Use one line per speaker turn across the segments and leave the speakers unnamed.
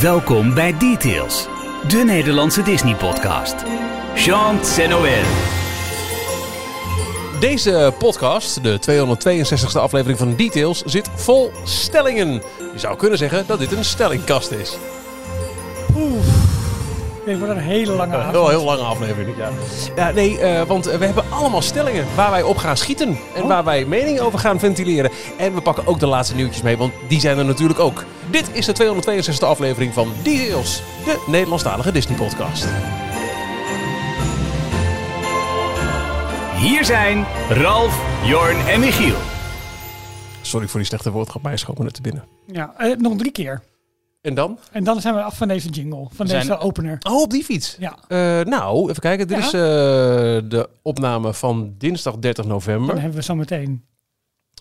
Welkom bij Details, de Nederlandse Disney-podcast. Jean Noël.
Deze podcast, de 262e aflevering van Details, zit vol stellingen. Je zou kunnen zeggen dat dit een stellingkast is.
Dit wordt een hele lange
Een
avond.
heel, heel lange aflevering, ja. ja nee, eh, want we hebben allemaal stellingen waar wij op gaan schieten. En
Oh.
waar wij meningen over gaan ventileren. En we pakken ook de laatste nieuwtjes mee, want die zijn er natuurlijk ook. Dit is de 262e aflevering van Details, de Nederlandstalige Disney-podcast.
Hier zijn Ralf, Jorn en Michiel.
Sorry voor die slechte woordgrap, maar hij schoot me net te binnen.
Ja, eh, nog drie keer.
En dan?
En dan zijn we af van deze jingle, van deze opener.
Oh, op die fiets.
Ja,
Eh, nou, even kijken. Dit
Ja.
is eh, de opname van dinsdag 30 november.
dan hebben we zo meteen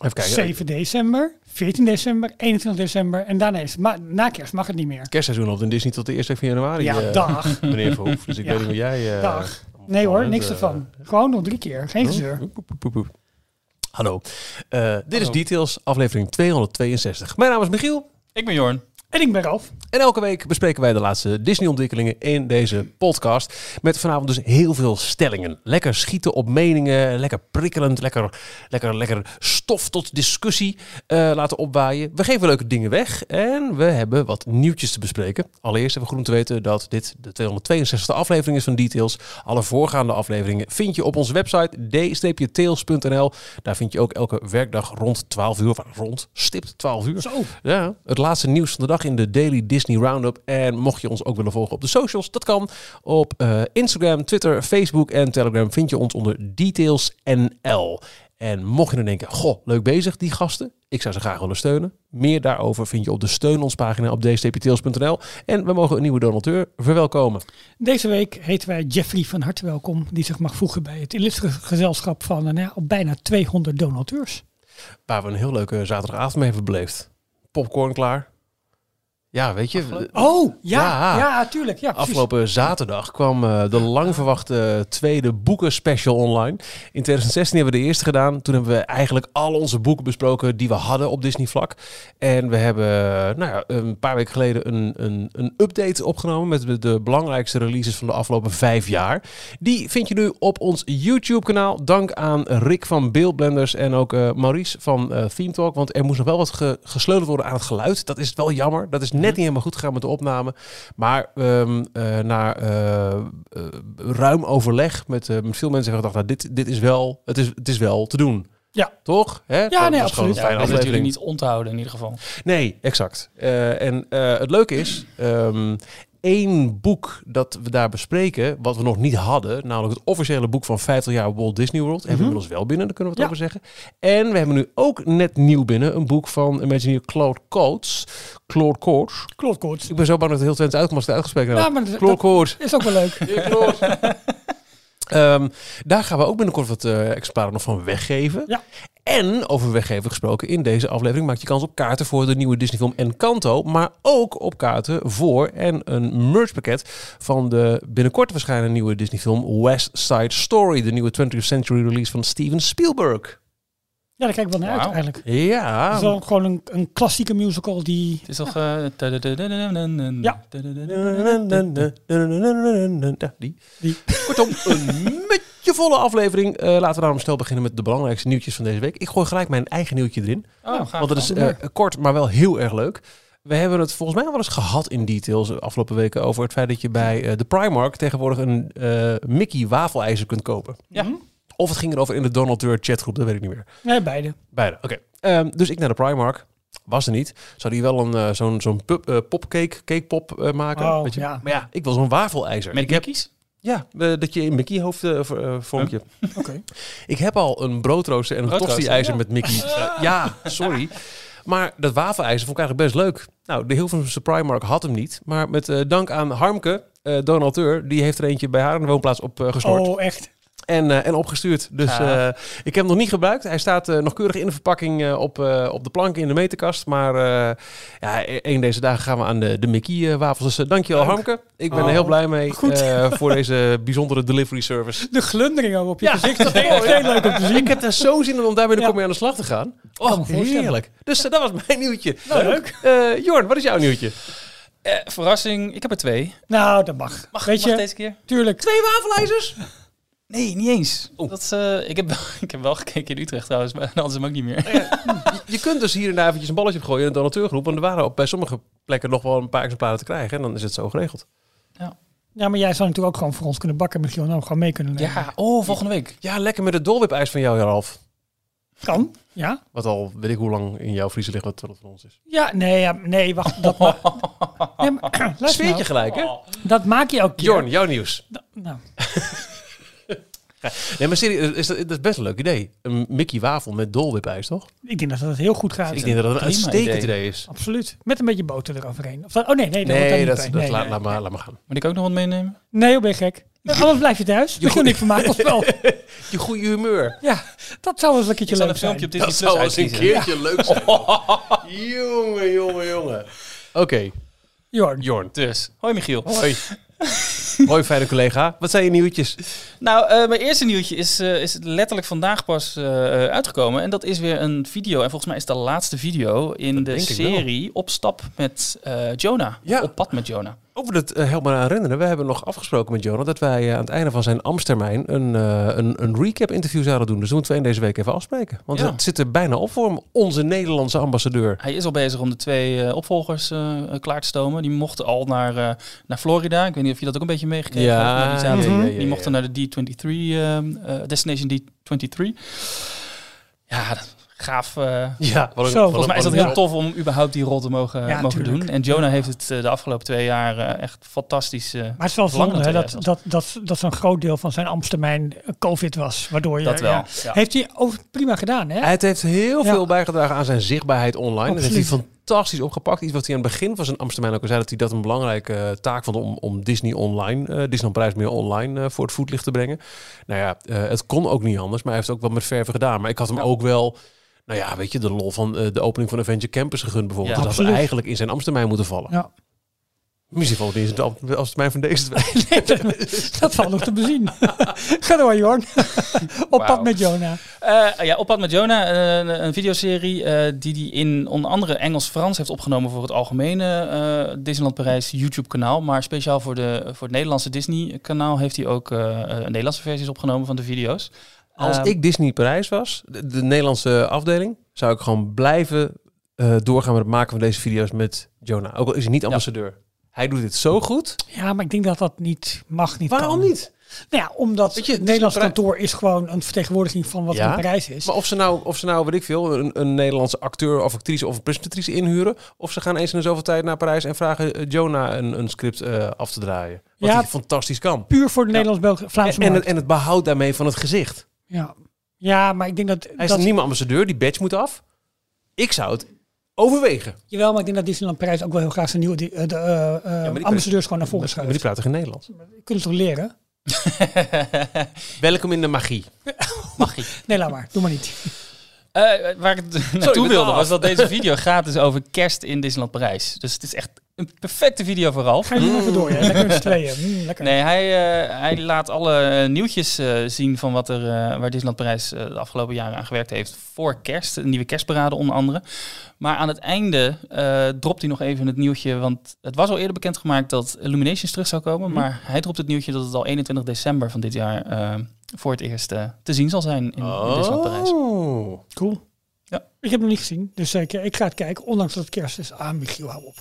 Even kijken.
7 december, 14 december, 21 december en daarna is na kerst mag het niet meer.
Kerstseizoen loopt in Disney tot de eerste week van januari.
Ja,
eh,
dag.
Meneer Verhoef. Dus ik
Ja.
weet niet hoe jij... eh,
Dag. Nee hoor, niks ervan. Gewoon nog drie keer, geen gezeur.
Poep, poep, poep, poep. Hallo. Eh, dit is. Details, aflevering 262. Mijn naam is Michiel.
Ik ben Jorn.
En ik ben Ralf.
En elke week bespreken wij de laatste Disney-ontwikkelingen in deze podcast. Met vanavond dus heel veel stellingen. Lekker schieten op meningen, lekker prikkelend, lekker, lekker, lekker stof tot discussie eh, laten opwaaien. We geven leuke dingen weg en we hebben wat nieuwtjes te bespreken. Allereerst hebben we groen te weten dat dit de 262e aflevering is van Details. Alle voorgaande afleveringen vind je op onze website d-tails.nl. Daar vind je ook elke werkdag rond 12 uur, of rond stipt 12 uur.
Zo,
Ja, het laatste nieuws van de dag in de Daily Disney Roundup. En mocht je ons ook willen volgen op de socials, dat kan. Op eh, Instagram, Twitter, Facebook en Telegram vind je ons onder DetailsNL. En mocht je dan denken, goh, leuk bezig die gasten. Ik zou ze graag willen steunen. Meer daarover vind je op de steun ons pagina op dstptails.nl. En we mogen een nieuwe donateur verwelkomen.
deze week heten wij Jeffrey van harte welkom, die zich mag voegen bij het illustre gezelschap van eh, nou ja, al bijna 200 donateurs.
Waar we een heel leuke zaterdagavond mee hebben beleefd. Popcorn klaar. Ja, weet je.
Oh, ja,
Ja.
ja, tuurlijk. Ja, precies.
Afgelopen zaterdag kwam eh, de lang verwachte tweede boeken special online. In 2016 hebben we de eerste gedaan. Toen hebben we eigenlijk al onze boeken besproken die we hadden op Disney vlak. En we hebben eh, nou ja, een paar weken geleden een, een, een update opgenomen met de, belangrijkste releases van de afgelopen vijf jaar. Die vind je nu op ons YouTube kanaal. Dank aan Rick van Beeldblenders en ook eh, Maurice van eh Theme Talk. Want er moest nog wel wat ge- gesleuteld worden aan het geluid. Dat is wel jammer. Dat is net niet helemaal goed gegaan met de opname. Maar ehm, eh, na eh, eh, ruim overleg met, met veel mensen hebben we gedacht, nou, dit, dit is wel, het is, het is wel te doen.
Ja.
Toch? Hè? Dat
nee, absoluut.
Ja, dat is natuurlijk niet onthouden in ieder geval.
Nee, exact. En het leuke is, ehm één boek dat we daar bespreken, wat we nog niet hadden, namelijk het officiële boek van 50 jaar Walt Disney World, hebben we inmiddels wel binnen, daar kunnen we het
Ja.
over zeggen. En we hebben nu ook net nieuw binnen een boek van Imagineer Claude Coates. Claude Coates.
Klopt, koorts.
Ik ben zo bang dat het heel Twents uitkomt als het uitgesproken
Ja,
wordt.
maar dat,
Claude Coates.
is ook wel leuk.
Ehm, daar gaan we ook binnenkort wat eh exemplaren nog van weggeven.
Ja.
En over weggeven gesproken, in deze aflevering maak je kans op kaarten voor de nieuwe Disney film Encanto. Maar ook op kaarten voor en een merchpakket van de binnenkort verschijnen nieuwe Disney film West Side Story. De nieuwe 20th century release van Steven Spielberg.
Ja, daar kijk ik wel naar uit eigenlijk.
Ja.
Het is wel gewoon een, een klassieke musical die...
Het is toch... Ja. Die.
Kortom, een je volle aflevering. Laten we daarom snel beginnen met de belangrijkste nieuwtjes van deze week. Ik gooi gelijk mijn eigen nieuwtje erin.
Oh,
want het is kort, maar wel heel erg leuk. We hebben het volgens mij wel eens gehad in details de afgelopen weken over het feit dat je bij de Primark tegenwoordig een Mickey wafelijzer kunt kopen.
Ja.
Of het ging erover in de Donald Duck chatgroep, dat weet ik niet meer.
Nee, beide.
Beide, oké. Ehm, dus ik naar de Primark. Was er niet. Zou die wel een eh, zo'n zo'n pup- eh, popcake, cakepop eh, maken?
Oh,
weet je?
ja.
Maar ja, ik wil zo'n wafelijzer.
Met
ik heb,
Mickey's?
ja, dat je in Mickey hoofd vormpje.
Oké.
Ik heb al een broodrooster en een tosti-ijzer
ja.
met Mickey. Ja, sorry. Maar dat wafelijzer vond ik eigenlijk best leuk. Nou, de Hilversumse Primark had hem niet. Maar met eh, dank aan Harmke, eh donateur, die heeft er eentje bij haar in de woonplaats op eh, gestort.
Oh, echt.
En, eh, en opgestuurd. Dus eh, ik heb hem nog niet gebruikt. Hij staat eh, nog keurig in de verpakking eh, op, eh, op de plank in de meterkast. Maar eh, ja, e- een deze dagen gaan we aan de, de Mickey-wafels. Dus dankjewel
Leuk.
Harmke. Ik ben
Oh,
er heel blij mee
goed.
eh, voor deze bijzondere delivery service.
De glundering ook op je
Ja.
gezicht. Dat is echt heel leuk om te zien.
Ik heb er zo zin in om daar binnenkort
Ja.
mee aan de slag te gaan. Oh,
voorstellen.
heerlijk. Dus dat was mijn nieuwtje.
Nou, leuk.
Eh, Jorn, wat is jouw nieuwtje?
Eh, verrassing, ik heb er twee.
Nou, dat mag.
Mag,
Weet
mag
je,
deze keer?
tuurlijk.
Twee wafelijzers?
Nee, niet eens. Dat, eh, ik, heb wel, ik heb wel gekeken in Utrecht trouwens, maar dan hadden ze hem ook niet meer.
Je kunt dus hier en daar eventjes een balletje op gooien in de donateurgroep. Want er waren op, bij sommige plekken nog wel een paar exemplaren te krijgen. En dan is het zo geregeld.
Ja, maar jij zou natuurlijk ook gewoon voor ons kunnen bakken met Gion. Gewoon mee kunnen nemen.
Ja, oh, volgende week.
Ja, lekker met het dolwip-ijs van jou, Ralf.
Kan. Ja.
Wat al weet ik hoe lang in jouw vriezer ligt wat wat van ons is.
Ja, nee, ja, nee, wacht. Dat, ma- nee, maar,
Sfeertje
nou,
gelijk, hè?
dat maak je ook.
Jorn, jouw nieuws.
Nou,
Nee, maar serieus, is dat, dat is best een leuk idee. Een Mickey wafel met dolwip-ijs, toch?
ik denk dat dat heel goed gaat.
Ik denk dat dat een
prima
uitstekend
idee.
idee is.
Absoluut. Met een beetje boter eroverheen. Of dat, oh nee, nee, dat hoort daar
Nee,
niet
dat,
bij.
dat
nee,
laat,
nee.
laat, maar, laat maar gaan.
Moet ik ook nog wat meenemen?
Nee, hoe ben je gek? Anders blijf je thuis.
Je
Begin ik vermaak ons wel.
Je goede humeur.
Ja, dat zou wel eens een keertje
Ik zal
leuk
een
zijn.
filmpje op Disney
Dat
Plus
zou eens een
uitkiezen.
keertje leuk zijn. jongen, jongen, jongen. Oké,
Jorn.
Jorn.
Dus, hoi Michiel.
Hoi. Hoi, fijne collega. Wat zijn je nieuwtjes?
Nou, eh, mijn eerste nieuwtje is, eh, is letterlijk vandaag pas eh, uitgekomen. En dat is weer een video. En volgens mij is het de laatste video in de serie Op stap met Jonah.
Ja.
Op pad met Jonah.
Over het uh, helemaal aan herinneren. We hebben nog afgesproken met Jonah dat wij eh, aan het einde van zijn Amstermijn een, eh, een, een recap interview zouden doen. Dus dat moeten we in deze week even afspreken. Want
Ja.
het zit er bijna op voor hem, onze Nederlandse ambassadeur.
Hij is al bezig om de twee opvolgers klaar te stomen. Die mochten al naar, naar Florida. Ik weet niet of je dat ook een beetje meegekregen hebt. die, die mochten naar de D23, ehm, eh, Destination D23. Ja, dat- gaaf. eh,
Ja, wat een-
Zo.
wat
Volgens mij is dat
wat
heel tof om überhaupt die rol te mogen,
Ja,
mogen
tuurlijk.
doen. En Jonah heeft het eh, de afgelopen twee jaar eh, echt fantastisch.
Maar het is wel zonde hè, dat, dat, dat, dat zo'n groot deel van zijn Amstermijn eh, COVID was. Waardoor je,
dat wel.
ja.
Ja.
Heeft hij over, prima gedaan, hè?
Het heeft heel
Ja.
veel bijgedragen aan zijn zichtbaarheid online. Dat heeft hij fantastisch opgepakt. Iets wat hij aan het begin van zijn Amsterdam ook al zei, dat hij dat een belangrijke taak vond om, om Disney online, eh Disneyland Prijs meer online voor het voetlicht te brengen. Nou ja, eh, het kon ook niet anders, maar hij heeft ook wel met verven gedaan. Maar ik had hem
Ja.
ook wel, nou ja, weet je, de lol van eh, de opening van Avenger Campus gegund bijvoorbeeld.
Ja.
dat had
Absoluut.
eigenlijk in zijn Amsterdam moeten vallen.
Ja.
Misschien valt het niet in zijn Amsterdam van deze twee.
Dat valt nog te bezien. Ga door, Jorn. Op pad met Jonah.
Eh, ja, Op pad met Jonah, eh, een, een videoserie eh, die hij in onder andere Engels-Frans heeft opgenomen voor het algemene eh, Disneyland Parijs YouTube-kanaal. Maar speciaal voor, de, voor het Nederlandse Disney-kanaal heeft hij ook eh, eh, Nederlandse versies opgenomen van de video's.
Als
Ehm,
ik Disney Parijs was, de, de Nederlandse afdeling, zou ik gewoon blijven eh, doorgaan met het maken van deze video's met Jonah. Ook al is hij niet ambassadeur. Hij doet dit zo goed.
Ja, maar ik denk dat dat niet mag, niet
Waarom
kan.
niet?
Nou ja, omdat
Weet je,
het Nederlands kantoor is gewoon een vertegenwoordiging van wat
Ja,
in Parijs is.
Maar of ze nou, of ze nou weet ik veel, een, een Nederlandse acteur of actrice of een presentatrice inhuren. Of ze gaan eens in de zoveel tijd naar Parijs en vragen Jonah een, een script eh, af te draaien. Wat
Ja.
hij fantastisch kan.
Puur voor de Nederlands-Vlaamse
En, en, het,
markt.
en het behoud daarmee van het gezicht.
Ja. ja, maar ik denk dat...
Hij is
dat
een nieuwe ambassadeur, die badge moet af. Ik zou het overwegen.
Jawel, maar ik denk dat Disneyland Parijs ook wel heel graag zijn nieuwe eh, de, eh, eh, ambassadeurs gewoon naar voren
Maar die
schuift.
praten geen Nederlands.
Kunnen ze toch leren?
Welkom in de magie.
Magie.
Nee, laat maar. Doe maar niet.
Eh, waar ik het naartoe
ben
wilde, was dat deze video gaat dus over kerst in Disneyland Parijs. Dus het is echt een perfecte video voor Ralf.
Ga je even door, ja. Lekker met z'n tweeën. Mm, lekker.
Nee, hij, eh, hij laat alle eh, nieuwtjes eh, zien van wat er, eh, waar Disneyland Parijs de afgelopen jaren aan gewerkt heeft voor kerst. Een nieuwe kerstparade onder andere. Maar aan het einde eh, dropt hij nog even het nieuwtje, want het was al eerder bekendgemaakt dat Illuminations terug zou komen.
Mhm.
Maar hij dropt het nieuwtje dat het al 21 december van dit jaar eh, voor het eerst eh, te zien zal zijn in, in Disneyland Parijs.
Oh.
Cool.
Ja.
Ik heb het nog niet gezien, dus ik, ik ga het kijken. Ondanks dat het kerst is. Ah, Michiel, hou op.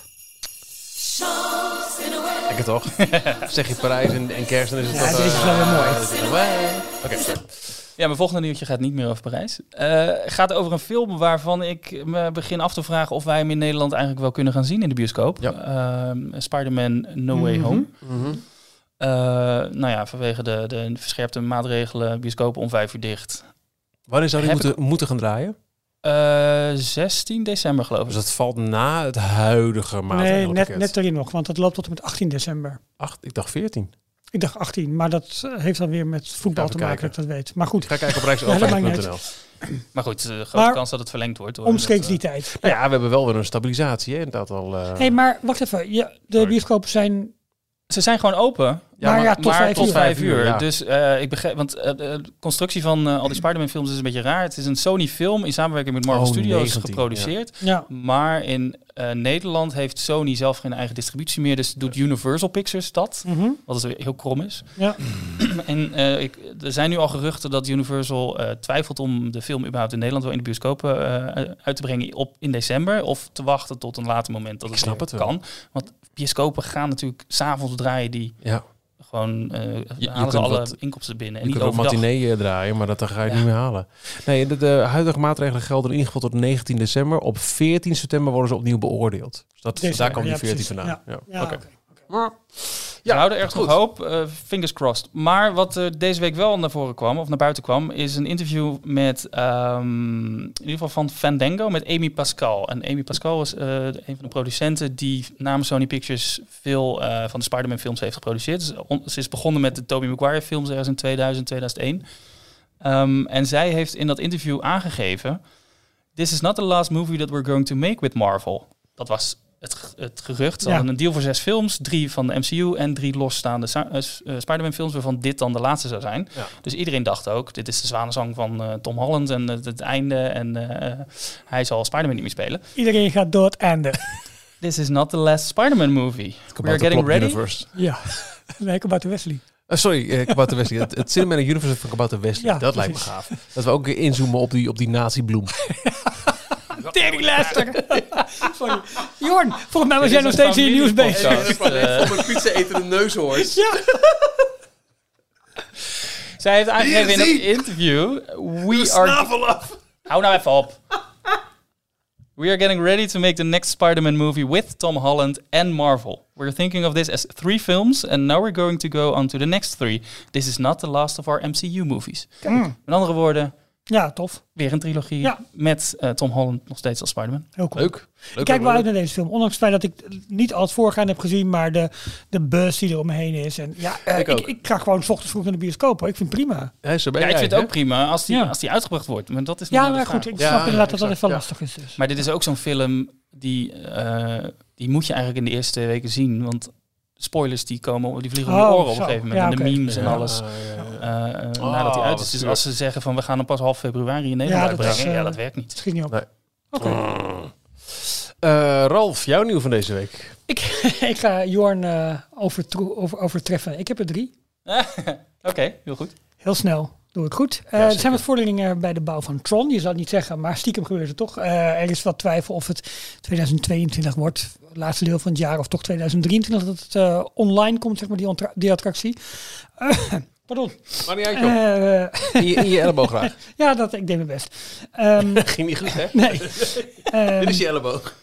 Lekker toch? zeg je Parijs en, en kerst, dan is het
Ja,
toch...
deze is
eh,
wel weer mooi.
eh, Oké, sorry.
Ja, mijn volgende nieuwtje gaat niet meer over Parijs. Eh, Het gaat over een film waarvan ik me begin af te vragen of wij hem in Nederland eigenlijk wel kunnen gaan zien in de bioscoop.
Ja.
Ehm, Spider-Man No Way
Mhm.
Home.
Mhm.
Eh, nou ja, vanwege de, de verscherpte maatregelen, bioscopen om vijf uur dicht.
Wanneer zou die moeten, moeten gaan draaien?
Eh, 16 december geloof
Dus
ik.
dat valt na het huidige
Nee,
maatregelenpakket.
net, net erin nog, want dat loopt tot en met 18 december.
Acht, ik dacht 14.
Ik dacht 18, maar dat eh, heeft dan weer met voetbal te maken,
kijken.
dat ik dat weet. Maar goed,
Ik ga kijken op rijksoverheid.nl.
Maar goed, eh, grote
Maar
kans dat het verlengd wordt. Hoor.
omstreeks die
eh,
tijd.
Nou ja, we hebben wel weer een stabilisatie. Hè, in dat al, eh,
Hé, hey, maar wacht even. Ja, de
Sorry.
bioscopen zijn...
Ze zijn gewoon open.
Ja,
maar,
maar-
ja, tot
maar
vijf
tot
uur.
vijf uur.
Ja.
Dus eh, ik begrijp, want eh, de constructie van eh, al die Spider-Man films is een beetje raar. Het is een Sony film in samenwerking met Marvel
Oh,
Studios
19,
geproduceerd.
Ja.
Maar in eh, Nederland heeft Sony zelf geen eigen distributie meer. Dus doet Universal Pictures dat.
Mhm.
Wat dus heel krom is.
ja.
En eh, ik, er zijn nu al geruchten dat Universal eh, twijfelt om de film überhaupt in Nederland wel in de bioscopen eh, uit te brengen op, in december. Of te wachten tot een later moment dat
Ik
het
snap het wel.
kan. Want bioscopen gaan natuurlijk s'avonds draaien die
Ja.
gewoon eh
je
halen ze
kunt
alle
wat-
inkomsten binnen. En
Je
niet
kunt
overdag.
matinee eh, draaien, maar dat ga je
Ja.
niet meer halen. Nee, de, de huidige maatregelen gelden in ieder geval tot 19 december. Op 14 september worden ze opnieuw beoordeeld. Dus dat,
December,
daar kwam die
ja,
14
precies.
vandaan. Ja.
Ja,
Oké.
Oké.
We houden erg
goed.
nog hoop. eh, fingers crossed. Maar wat er deze week wel naar voren kwam, of naar buiten kwam, is een interview met, ehm, in ieder geval van Fandango, met Amy Pascal. En Amy Pascal is eh, een van de producenten die namens Sony Pictures veel eh, van de Spider-Man films heeft geproduceerd. On- ze is begonnen met de Tobey Maguire films ergens in 2000, 2001. Ehm, en zij heeft in dat interview aangegeven, This is not the last movie that we're going to make with Marvel. Dat was het, gerucht. Ze
Ja.
hadden een deal voor zes films, drie van de MCU en drie losstaande eh, Spider-Man films, waarvan dit dan de laatste zou zijn.
Ja.
Dus iedereen dacht ook, dit is de zwanenzang van eh, Tom Holland en het, het einde en eh, hij zal Spider-Man niet meer spelen.
Iedereen gaat door het einde.
This is not the last Spider-Man movie. We are
Kabouter
getting ready.
Universe.
ja. Nee, Kabouter Wesley.
Eh, sorry, eh, Kabouter Wesley. Het, het Cinematic Universe van Kabouter Wesley.
Ja,
dat lijkt me gaaf. Dat we ook inzoomen op die, op die nazi-bloem.
Teringlijster. Sorry. Jorn, volgens mij was jij nog steeds in je nieuws bezig.
Eh,
mijn pizza etende neushoorns.
Ja.
zij heeft aangegeven in een interview, we are...
af.
Hou nou even op. We are getting ready to make the next Spider-Man movie with Tom Holland and Marvel. We're thinking of this as three films, and now we're going to go on to the next three. This is not the last of our MCU movies.
Mm.
Met andere woorden,
Ja, tof.
weer een trilogie
Ja.
met eh, Tom Holland nog steeds als Spider-Man.
Heel cool.
Leuk.
Ik
leuk
kijk wel
leuk.
uit naar deze film. Ondanks het feit dat ik niet al het voorgaande heb gezien, maar de, de buzz die er omheen is. En ja, eh,
Ik
ik, ik, ga gewoon 's ochtends vroeg naar de bioscoop. Hoor. Ik vind het prima.
Hij is er bij
Ja, ik
jij,
vind het ook prima als die,
Ja.
als die uitgebracht wordt. Maar dat is nog
Ja, maar
vraag.
goed, ik
Ja,
snap
ja,
inderdaad dat dat even
ja.
lastig is. Dus.
Maar dit is ook zo'n film die, eh, die moet je eigenlijk in de eerste weken zien. Want spoilers die komen, die vliegen om je
Oh,
oren op een gegeven moment.
Ja,
en de memes en alles.
ja, ja.
eh, eh,
Oh,
nadat hij uit is. Dus als ze zeggen van we gaan hem pas half februari in Nederland
Ja, dat is,
uitbrengen, ja,
eh,
dat werkt niet.
Schiet niet op.
Nee.
Oké.
Eh, Ralf, jouw nieuw van deze week.
Ik, ik ga Jorn eh, over, overtreffen. Ik heb er drie.
Oké, heel goed.
Heel snel. Doe ik goed. Eh, er zijn wat vorderingen bij de bouw van Tron. Je zou het niet zeggen, maar stiekem gebeurt het toch. Eh, er is wat twijfel of het 2022 wordt. Het laatste deel van het jaar. Of toch 2023 dat het eh, online komt, zeg maar, die, die attractie. Pardon.
Maar niet uit, In je, in je elleboog graag.
ja, dat, ik deed mijn best. Ehm,
Ging niet goed, hè?
nee. Ehm,
Dit is je elleboog.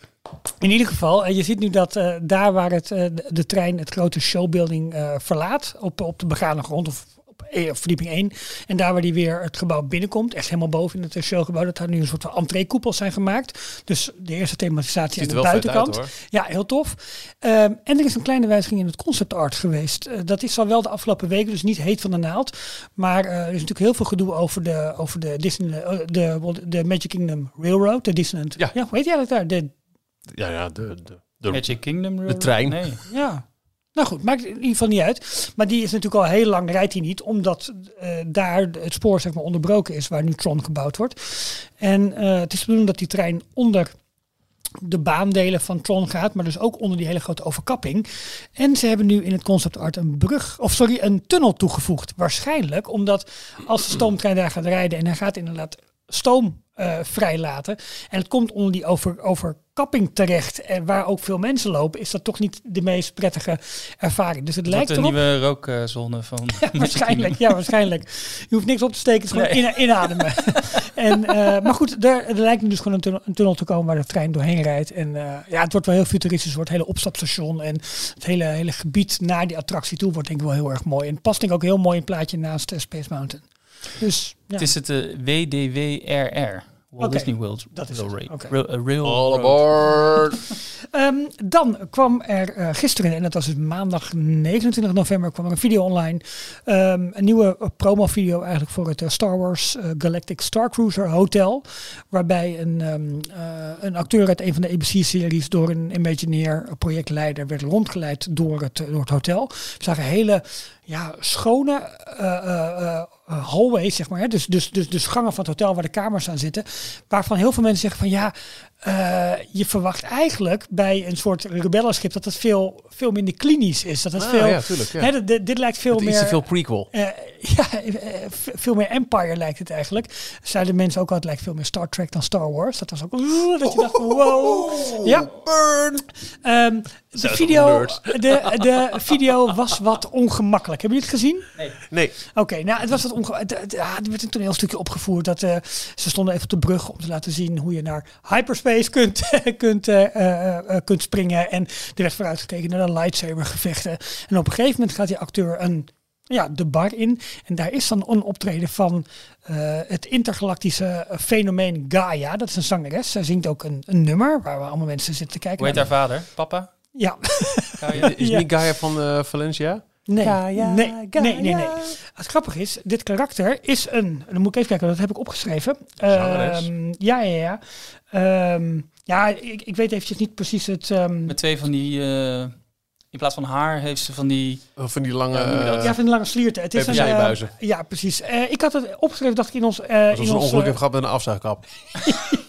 In ieder geval, je ziet nu dat daar waar het, de, trein het grote showbuilding verlaat, op, op de begane grond of verdieping 1, en daar waar die weer het gebouw binnenkomt, echt helemaal boven in het eh, showgebouw, dat daar nu een soort van entreekoepels zijn gemaakt. Dus de eerste thematisatie aan de buitenkant.
uit.
Ja, heel tof. Ehm, en er is een kleine wijziging in het concept art geweest. Eh, dat is al wel de afgelopen weken, dus niet heet van de naald. Maar eh, er is natuurlijk heel veel gedoe over de, over de, Disney, eh, de, de Magic Kingdom Railroad, de Disneyland.
Ja.
hoe heet jij dat daar? De,
Ja, ja, de, de, de,
Magic Kingdom Railroad?
trein.
Nee.
Ja. Nou goed, maakt in ieder geval niet uit. Maar die is natuurlijk al heel lang rijdt hij niet, omdat eh, daar het spoor zeg maar onderbroken is waar nu Tron gebouwd wordt. En eh, het is de bedoeling dat die trein onder de baandelen van Tron gaat, maar dus ook onder die hele grote overkapping. En ze hebben nu in het concept art een brug, of sorry, een tunnel toegevoegd. Waarschijnlijk omdat als de stoomtrein daar gaat rijden en hij gaat inderdaad stoom eh, vrijlaten en het komt onder die over, overkapping terecht en waar ook veel mensen lopen, is dat toch niet de meest prettige ervaring. Dus het
Dat
lijkt erop.
nieuwe rookzone van.
Waarschijnlijk, ja, waarschijnlijk. Je hoeft niks op te steken, het is gewoon ina- inademen. en, eh, maar goed, er, er lijkt nu dus gewoon een tunnel, een tunnel te komen waar de trein doorheen rijdt. En eh, ja, het wordt wel heel futuristisch, het wordt het hele opstapstation en het hele, hele gebied naar die attractie toe wordt denk ik wel heel erg mooi. En past denk ik ook heel mooi in het plaatje naast eh, Space Mountain. Dus ja,
Het is het eh, WDWRR. Walt Disney World
dat is
Rail
het.
Rail-
Oké.
Rail- eh.
All aboard.
Ehm, dan kwam er eh, gisteren, en dat was dus maandag 29 november, kwam er een video online. Ehm, een nieuwe uh, promo-video eigenlijk voor het uh, Star Wars Galactic Star Cruiser Hotel. Waarbij een, um, een acteur uit een van de ABC-series door een Imagineer projectleider werd rondgeleid door het, door het hotel. We zagen hele ja, schone uh, hallways, zeg maar. Hè? Dus, dus, dus, dus gangen van het hotel waar de kamers aan zitten. Waarvan heel veel mensen zeggen van ja, uh, je verwacht eigenlijk bij een soort rebellenschip dat het veel, veel minder klinisch is. Dat het
Ah,
veel,
ja, tuurlijk, ja.
Hè, dit, dit lijkt veel
Het is
meer.
te veel prequel.
eh, ja, eh, veel meer Empire lijkt het eigenlijk. Zeiden mensen ook al, het lijkt veel meer Star Trek dan Star Wars. Dat was ook dat je dacht van wow. Ja.
Burn!
Ehm, de, video, de, de video was wat ongemakkelijk. Hebben jullie het gezien?
Nee.
Oké, nou, het was wat ongemakkelijk. Ja, er werd een toneelstukje opgevoerd. Dat, eh, ze stonden even op de brug om te laten zien hoe je naar hyperspace kunt, kunt, eh, eh, eh, kunt springen. En er werd vooruitgekeken naar de lightsaber gevechten. En op een gegeven moment gaat die acteur een, ja, de bar in. En daar is dan een optreden van eh, het intergalactische fenomeen Gaia. Dat is een zangeres. Zij zingt ook een, een nummer waar we allemaal mensen zitten te kijken.
Hoe heet haar vader? Papa?
Ja,
Gaia?
Is
Ja.
niet Gaia van Valencia?
Nee.
Gaia,
nee,
Gaia.
nee, nee, nee. Het grappige is, dit karakter is een. En dan moet ik even kijken, dat heb ik opgeschreven. Ehm, ja, ja, ja. Ehm, ja, ik, ik weet eventjes niet precies het. ehm,
Met twee van die... eh, in plaats van haar heeft ze van die...
Of van die lange...
Ja,
van de lange slierten. Het is een.
PVC-buizen.
ja, precies. Eh, ik had het opgeschreven, dacht ik in ons. eh, in
ze een
ons,
ongeluk heeft gehad met een afzuigkap.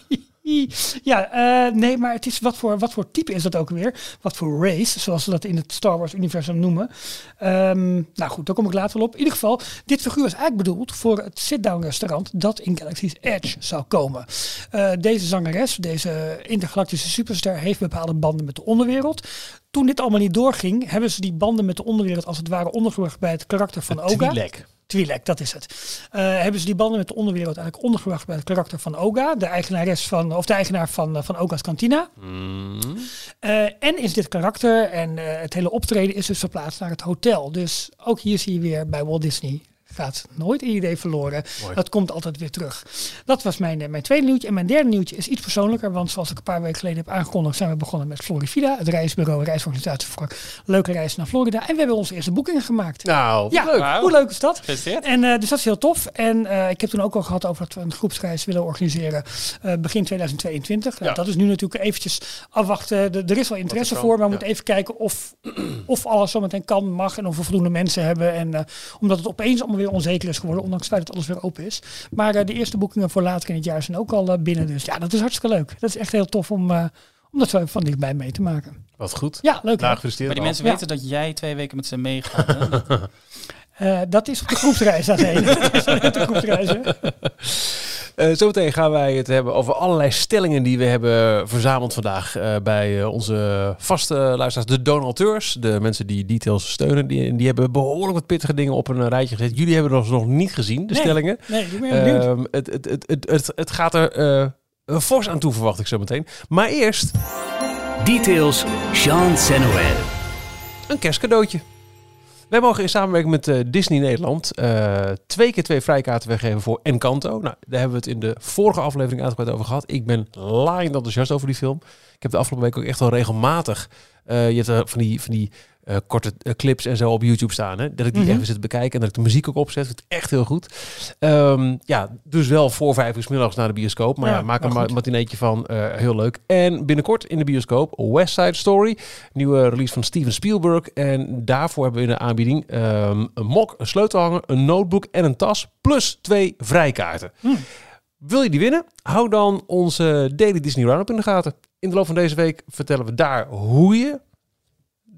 Ja, eh, nee, maar het is wat voor, wat voor type is dat ook weer? Wat voor race, zoals ze dat in het Star Wars universum noemen. Ehm, nou goed, daar kom ik later wel op. In ieder geval, dit figuur is eigenlijk bedoeld voor het sit-down restaurant dat in Galaxy's Edge zou komen. Eh, deze zangeres, deze intergalactische superster, heeft bepaalde banden met de onderwereld. Toen dit allemaal niet doorging, hebben ze die banden met de onderwereld als het ware ondergebracht bij het karakter van Oga.
Twi'lek.
Twi'lek, dat is het. Eh, hebben ze die banden met de onderwereld eigenlijk ondergebracht bij het karakter van Oga, de eigenares van, of de eigenaar van, eh, van Oga's Cantina.
Mm.
Eh, en is dit karakter en het hele optreden is dus verplaatst naar het hotel. Dus ook hier zie je weer bij Walt Disney gaat nooit een idee verloren.
Mooi.
Dat komt altijd weer terug. Dat was mijn, eh, mijn tweede nieuwtje. En mijn derde nieuwtje is iets persoonlijker. Want zoals ik een paar weken geleden heb aangekondigd, zijn we begonnen met Florida. Het reisbureau, reisorganisatie voor leuke reizen naar Florida. En we hebben onze eerste boekingen gemaakt.
Nou,
Ja,
leuk.
Hoe leuk is dat? En eh, dus dat is heel tof. En eh, ik heb toen ook al gehad over dat we een groepsreis willen organiseren eh, begin 2022. Nou,
Ja.
Dat is nu natuurlijk eventjes afwachten. De- er is wel interesse voor, maar we
ja.
moeten even kijken of, of alles zometeen kan, mag en of we voldoende mensen hebben. En eh, omdat het opeens allemaal weer onzeker is geworden, ondanks het feit dat alles weer open is. Maar eh, de eerste boekingen voor later in het jaar zijn ook al eh, binnen. Dus ja, dat is hartstikke leuk. Dat is echt heel tof om, eh, om dat zo van dichtbij mee te maken.
Wat goed.
Ja, leuk.
Nou.
Maar die
al.
mensen
Ja.
weten dat jij twee weken met ze meegaat. hè? Dat-
Eh, dat is op de groepsreis daarheen. dat is op de groepsreis, hè?
Eh, zometeen gaan wij het hebben over allerlei stellingen die we hebben verzameld vandaag eh, bij eh, onze vaste luisteraars, de donateurs. De mensen die details steunen, die, die hebben behoorlijk wat pittige dingen op een rijtje gezet. Jullie hebben ons nog niet gezien, de
Nee.
stellingen.
Nee, ik ben benieuwd.
Ehm, het, het, het, het, het, het gaat er eh, fors aan toe, verwacht ik zo meteen. Maar eerst
Details, Jean Senoël.
een kerstcadeautje. Wij mogen in samenwerking met eh, Disney Nederland eh, twee keer twee vrijkaarten weggeven voor Encanto. Nou, daar hebben we het in de vorige aflevering uitgebreid over gehad. Ik ben laaiend enthousiast over die film. Ik heb de afgelopen week ook echt wel regelmatig... eh, je hebt van die, van die eh, korte eh, clips en zo op YouTube staan. Hè? Dat ik die
Mhm.
even zit te bekijken en dat ik de muziek ook opzet. Vind ik echt heel goed. Ehm, ja, dus wel voor vijf uur 's middags naar de bioscoop. Maar ja,
Ja,
maak er
maar
een matineetje van. eh, heel leuk. En binnenkort in de bioscoop West Side Story. Nieuwe release van Steven Spielberg. En daarvoor hebben we in de aanbieding ehm, een mok, een sleutelhanger, een notebook en een tas. Plus twee vrijkaarten.
Hmm.
Wil je die winnen? Hou dan onze Daily Disney Roundup in de gaten. In de loop van deze week vertellen we daar hoe je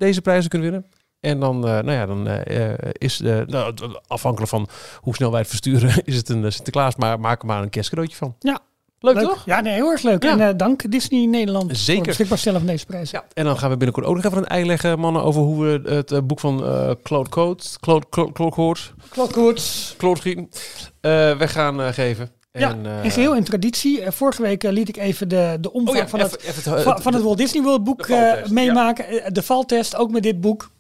deze prijzen kunt winnen. En dan, eh, nou ja, dan eh, eh, is eh, nou, afhankelijk van hoe snel wij het versturen, is het een Sinterklaas, maar maak er maar een kerstcadeautje van.
Ja.
Leuk,
Leuk.
toch?
Ja, nee, heel erg leuk.
Ja.
En dank Disney Nederland
Zeker.
voor beschikbaar stellen van deze prijs.
Ja, en dan gaan we binnenkort ook nog even een ei leggen, mannen, over hoe we het boek van Claude Code, Claude, Claude, Claude
Klokkoets.
Claude eh weg gaan geven.
Ja,
En, eh,
in geheel in traditie. Eh, vorige week eh, liet ik even de, de omvang
oh ja,
van,
even,
het,
even het,
van, van het Walt Disney World boek
de
meemaken. De valtest, ook met dit boek.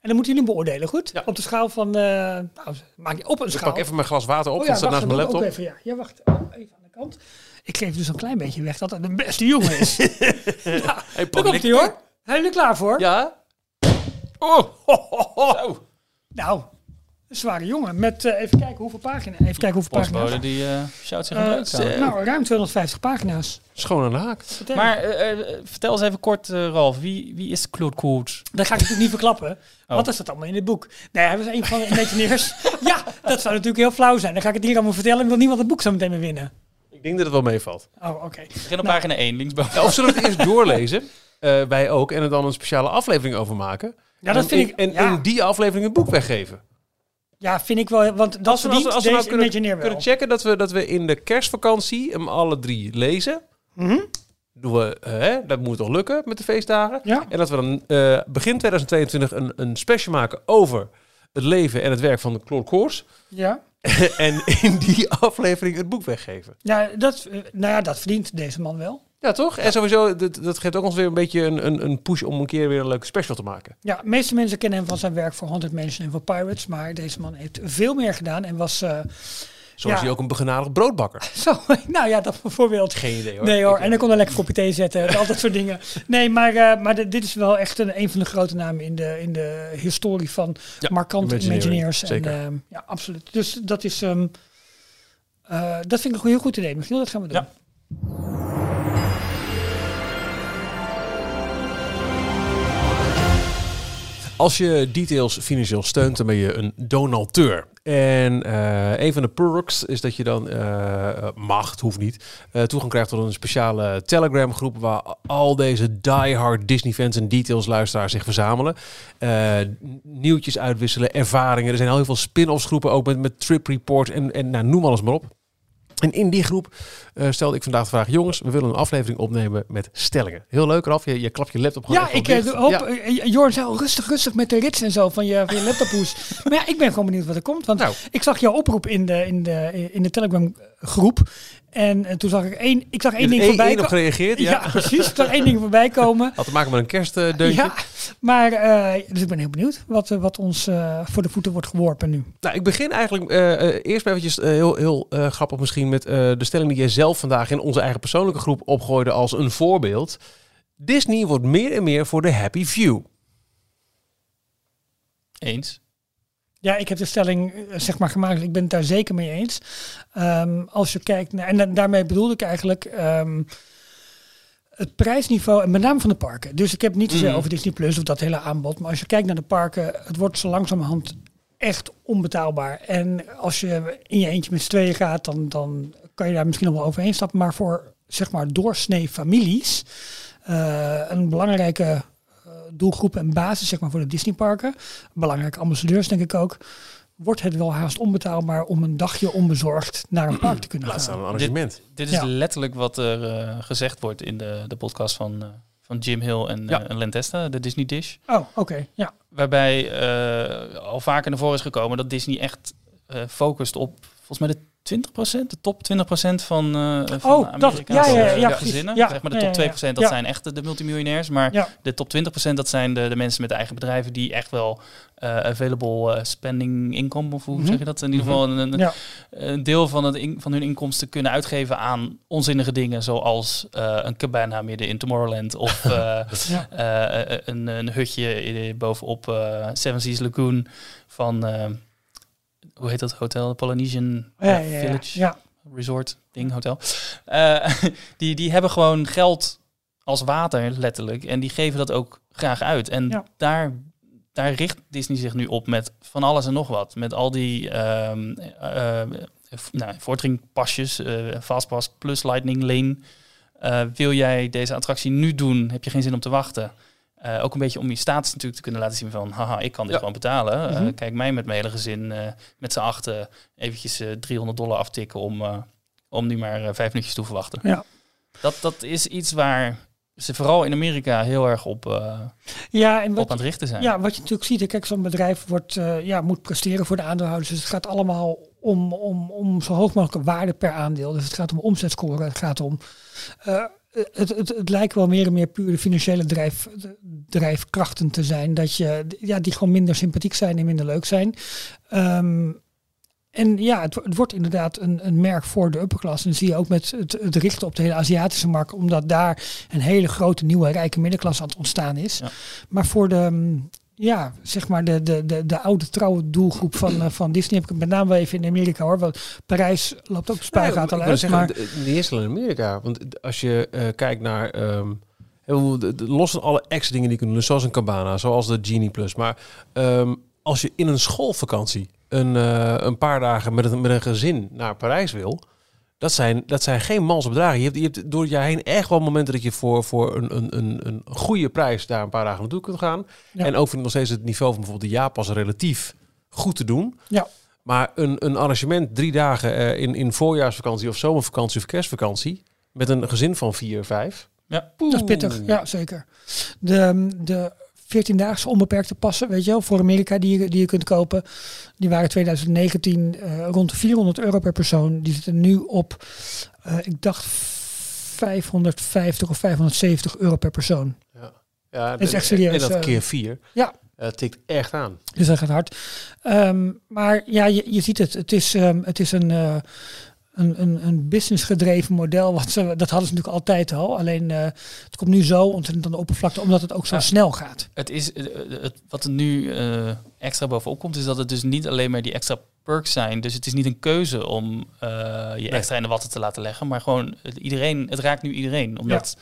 En dan moeten jullie beoordelen, goed?
Ja.
Op de schaal van... nou, maak je op een
Ik
schaal.
pak even mijn glas water op,
Oh
dat staat naast mijn
ik
laptop.
Ook even, ja. ja, wacht. Oh, even aan de kant. Ik geef dus een klein beetje weg dat het de beste jongen is. ja,
Hey,
daar komt hij hoor. Zijn jullie klaar voor?
Ja? Oh, Zo.
Nou, een zware jongen. Met, eh, even kijken hoeveel pagina's. Even kijken hoeveel
Postbode
pagina's.
die eh shout zich
Eh, nou, ruim 250 pagina's.
Schoon aan de haak.
Vertel.
Maar vertel eens even kort, Ralf, wie, wie is Claude Coach?
Dat ga ik natuurlijk niet verklappen.
Oh.
Wat is dat allemaal in dit boek? Nee, hij was een van de engineers. ja, dat zou natuurlijk heel flauw zijn. Dan ga ik het hier allemaal vertellen en wil niemand het boek zo meteen meer winnen.
Ik denk dat het wel meevalt.
Oh, oké.
Begin op
Nou.
pagina 1, linksboven.
Of zullen we het eerst doorlezen? Eh, wij ook. En er dan een speciale aflevering over maken.
Ja, dat
en,
vind ik...
En
ja,
in die aflevering het boek weggeven.
Ja, vind ik wel. Want dat
Als we, als we, als we nou kunnen, kunnen checken dat we, dat we in de kerstvakantie hem alle drie lezen.
Mhm.
Doen we, eh, hè, dat moet toch lukken met de feestdagen.
Ja.
En dat we dan eh, begin 2022 een, een special maken over het leven en het werk van de Claude Koors.
Ja.
en in die aflevering het boek weggeven.
Ja, dat, eh, nou ja, dat verdient deze man wel.
Ja, toch? En sowieso, dat, dat geeft ook ons weer een beetje een, een, een push om een keer weer een leuke special te maken.
Ja, de meeste mensen kennen hem van zijn werk voor 100 Mensen en voor Pirates. Maar deze man heeft veel meer gedaan en was... eh,
Zo is
Ja.
hij ook een begenadigd broodbakker.
zo, nou ja, dat bijvoorbeeld.
Geen idee hoor.
Nee hoor,
Ik-
en dan kon er lekker kopje thee zetten en al dat soort dingen. Nee, maar, eh, maar de- dit is wel echt een, een van de grote namen in de, in de historie van
Ja,
markante
zeker.
En, ehm, ja, absoluut. Dus dat is... ehm, eh, dat vind ik een heel goed idee. Michiel, dat gaan we doen.
Ja.
Als je details financieel steunt, dan ben je een donateur. En eh, een van de perks is dat je dan eh mag, het hoeft niet, eh, toegang krijgt tot een speciale Telegram groep waar al deze diehard Disney fans en details luisteraars zich verzamelen. Nieuwtjes uitwisselen, ervaringen. Er zijn al heel veel spin-offs groepen ook met, met trip report en, en nou, noem alles maar op. En in die groep eh, stelde ik vandaag de vraag: jongens, we willen een aflevering opnemen met stellingen. Heel leuk, Raf. Je, je klapt je laptop gewoon
Ja, ik
dicht.
eh, hoop,
Ja.
eh, Jorn zei al rustig, rustig met de rits en zo van je, van je laptophoes. maar ja, ik ben gewoon benieuwd wat er komt. Want
Nou.
ik zag jouw oproep in de, in de, in de Telegram groep. En, eh, toen zag ik één, ik zag één ding voorbij
op gereageerd, ja.
Ja. precies. Ik zag één ding voorbij komen.
Had te maken met een kerstdeuntje.
Ja, maar eh, dus ik ben heel benieuwd wat, eh, wat ons voor de voeten wordt geworpen nu.
Nou, ik begin eigenlijk eerst maar eventjes heel, heel grappig misschien met eh, de stelling die jij zelf vandaag in onze eigen persoonlijke groep opgooide als een voorbeeld. Disney wordt meer en meer voor de happy few.
Eens.
Ja, ik heb de stelling eh, zeg maar gemaakt. Ik ben het daar zeker mee eens. Ehm, als je kijkt naar, en da- daarmee bedoelde ik eigenlijk ehm, het prijsniveau, en met name van de parken. Dus ik heb niet zozeer
Mhm.
over Disney Plus of dat hele aanbod. Maar als je kijkt naar de parken, het wordt zo langzamerhand echt onbetaalbaar. En als je in je eentje met z'n tweeën gaat, dan, dan kan je daar misschien nog wel overheen stappen. Maar voor zeg maar doorsnee families, eh, een belangrijke doelgroep en basis zeg maar voor de Disneyparken, belangrijke ambassadeurs denk ik ook, wordt het wel haast onbetaalbaar om een dagje onbezorgd naar een park te kunnen
Laat staan
gaan.
een arrangement.
Dit is
Ja.
letterlijk wat er eh, gezegd wordt in de, de podcast van, eh, van Jim Hill en,
Ja.
eh, en Testa, de Disney Dish.
Oh, oké. Ja.
Waarbij eh, al vaker naar voren is gekomen dat Disney echt eh, focust op volgens mij de 20%, de top 20% van, eh van
Oh, dat-
Amerikaanse
ja, ja, ja,
eh, gezinnen.
Ja,
zeg maar de top
ja, ja.
2% dat zijn echt de, multimiljonairs. Maar
Ja.
de top 20% dat zijn de, de mensen met eigen bedrijven die echt wel eh, available spending income, of hoe
Mhm.
zeg je dat? In ieder geval een, een,
Ja.
een deel van, het in- van hun inkomsten kunnen uitgeven aan onzinnige dingen, zoals een cabana midden in Tomorrowland of een, een hutje bovenop Seven Seas Lagoon van, hoe heet dat hotel? Polynesian
Ja, ja, ja,
Village
ja.
Resort ding, hotel. Eh, die, die hebben gewoon geld als water, letterlijk. En die geven dat ook graag uit. En
Ja.
daar, daar richt Disney zich nu op met van alles en nog wat. Met al die eh, v- nou, eh Fastpass plus Lightning Lane. Wil jij deze attractie nu doen? Heb je geen zin om te wachten? Eh, ook een beetje om je status natuurlijk te kunnen laten zien van... haha, ik kan dit
Ja.
gewoon betalen. Eh,
Mhm.
kijk mij met mijn hele gezin eh, met z'n achten eventjes eh 300 dollar aftikken... om, om nu maar vijf minuutjes te verwachten.
Ja.
Dat, dat is iets waar ze vooral in Amerika heel erg op,
Ja, en
op
wat,
aan het richten zijn.
ja, wat je natuurlijk ziet, kijk, zo'n bedrijf wordt, ja, moet presteren voor de aandeelhouders. Dus het gaat allemaal om, om, om zo hoog mogelijke waarde per aandeel. Dus het gaat om omzetscoren, het gaat om... het, het, het lijkt wel meer en meer pure financiële drijf, drijfkrachten te zijn. Dat je, ja, die gewoon minder sympathiek zijn en minder leuk zijn. Ehm, En ja, het, wo- het wordt inderdaad een, een merk voor de upperklasse. En dat zie je ook met het, het richten op de hele Aziatische markt, omdat daar een hele grote nieuwe rijke middenklasse aan het ontstaan is.
Ja.
Maar voor de, ja, zeg maar de, de, de, de oude trouwe doelgroep van, eh, van Disney heb ik met name wel even in Amerika hoor. Want Parijs loopt ook spuigaten
Nee,
al uit.
zeggen,
Maar
niet eens in Amerika. Want als je eh, kijkt naar... ehm, los van alle extra dingen die je kunt doen, zoals een cabana, zoals de Genie Plus. Maar ehm, als je in een schoolvakantie een, eh, een paar dagen met een, met een gezin naar Parijs wil... Dat zijn, dat zijn geen mals bedragen. Je hebt, je hebt door het jaar heen echt wel momenten dat je voor, voor een, een, een, een goede prijs daar een paar dagen naartoe kunt gaan.
Ja.
En ook vind ik nog steeds het niveau van bijvoorbeeld de Japas relatief goed te doen.
Ja.
Maar een, een arrangement drie dagen eh, in, in voorjaarsvakantie of zomervakantie of kerstvakantie met een gezin van vier, vijf.
Ja.
dat is pittig, ja zeker. De, de 14-daagse onbeperkte passen, weet je wel, voor Amerika die je, die je kunt kopen, die waren 2019 eh, rond de 400 euro per persoon. Die zitten nu op, eh, ik dacht 550 of 570 euro per persoon.
Ja,
is echt serieus,
En dat
eh.
keer vier.
Ja.
Eh, tikt echt aan.
Dus dat gaat hard. Ehm, maar ja, je, je ziet het. Het is, ehm, het is een, een, een, een business gedreven model. Wat ze, dat hadden ze natuurlijk altijd al. Alleen eh, het komt nu zo ontzettend aan de oppervlakte, omdat het ook zo
Ja.
snel gaat.
Het is, eh, het, wat er nu eh, extra bovenop komt, is dat het dus niet alleen maar die extra perks zijn. Dus het is niet een keuze om je extra in de watten te laten leggen. Maar gewoon het, iedereen, het raakt nu iedereen. Omdat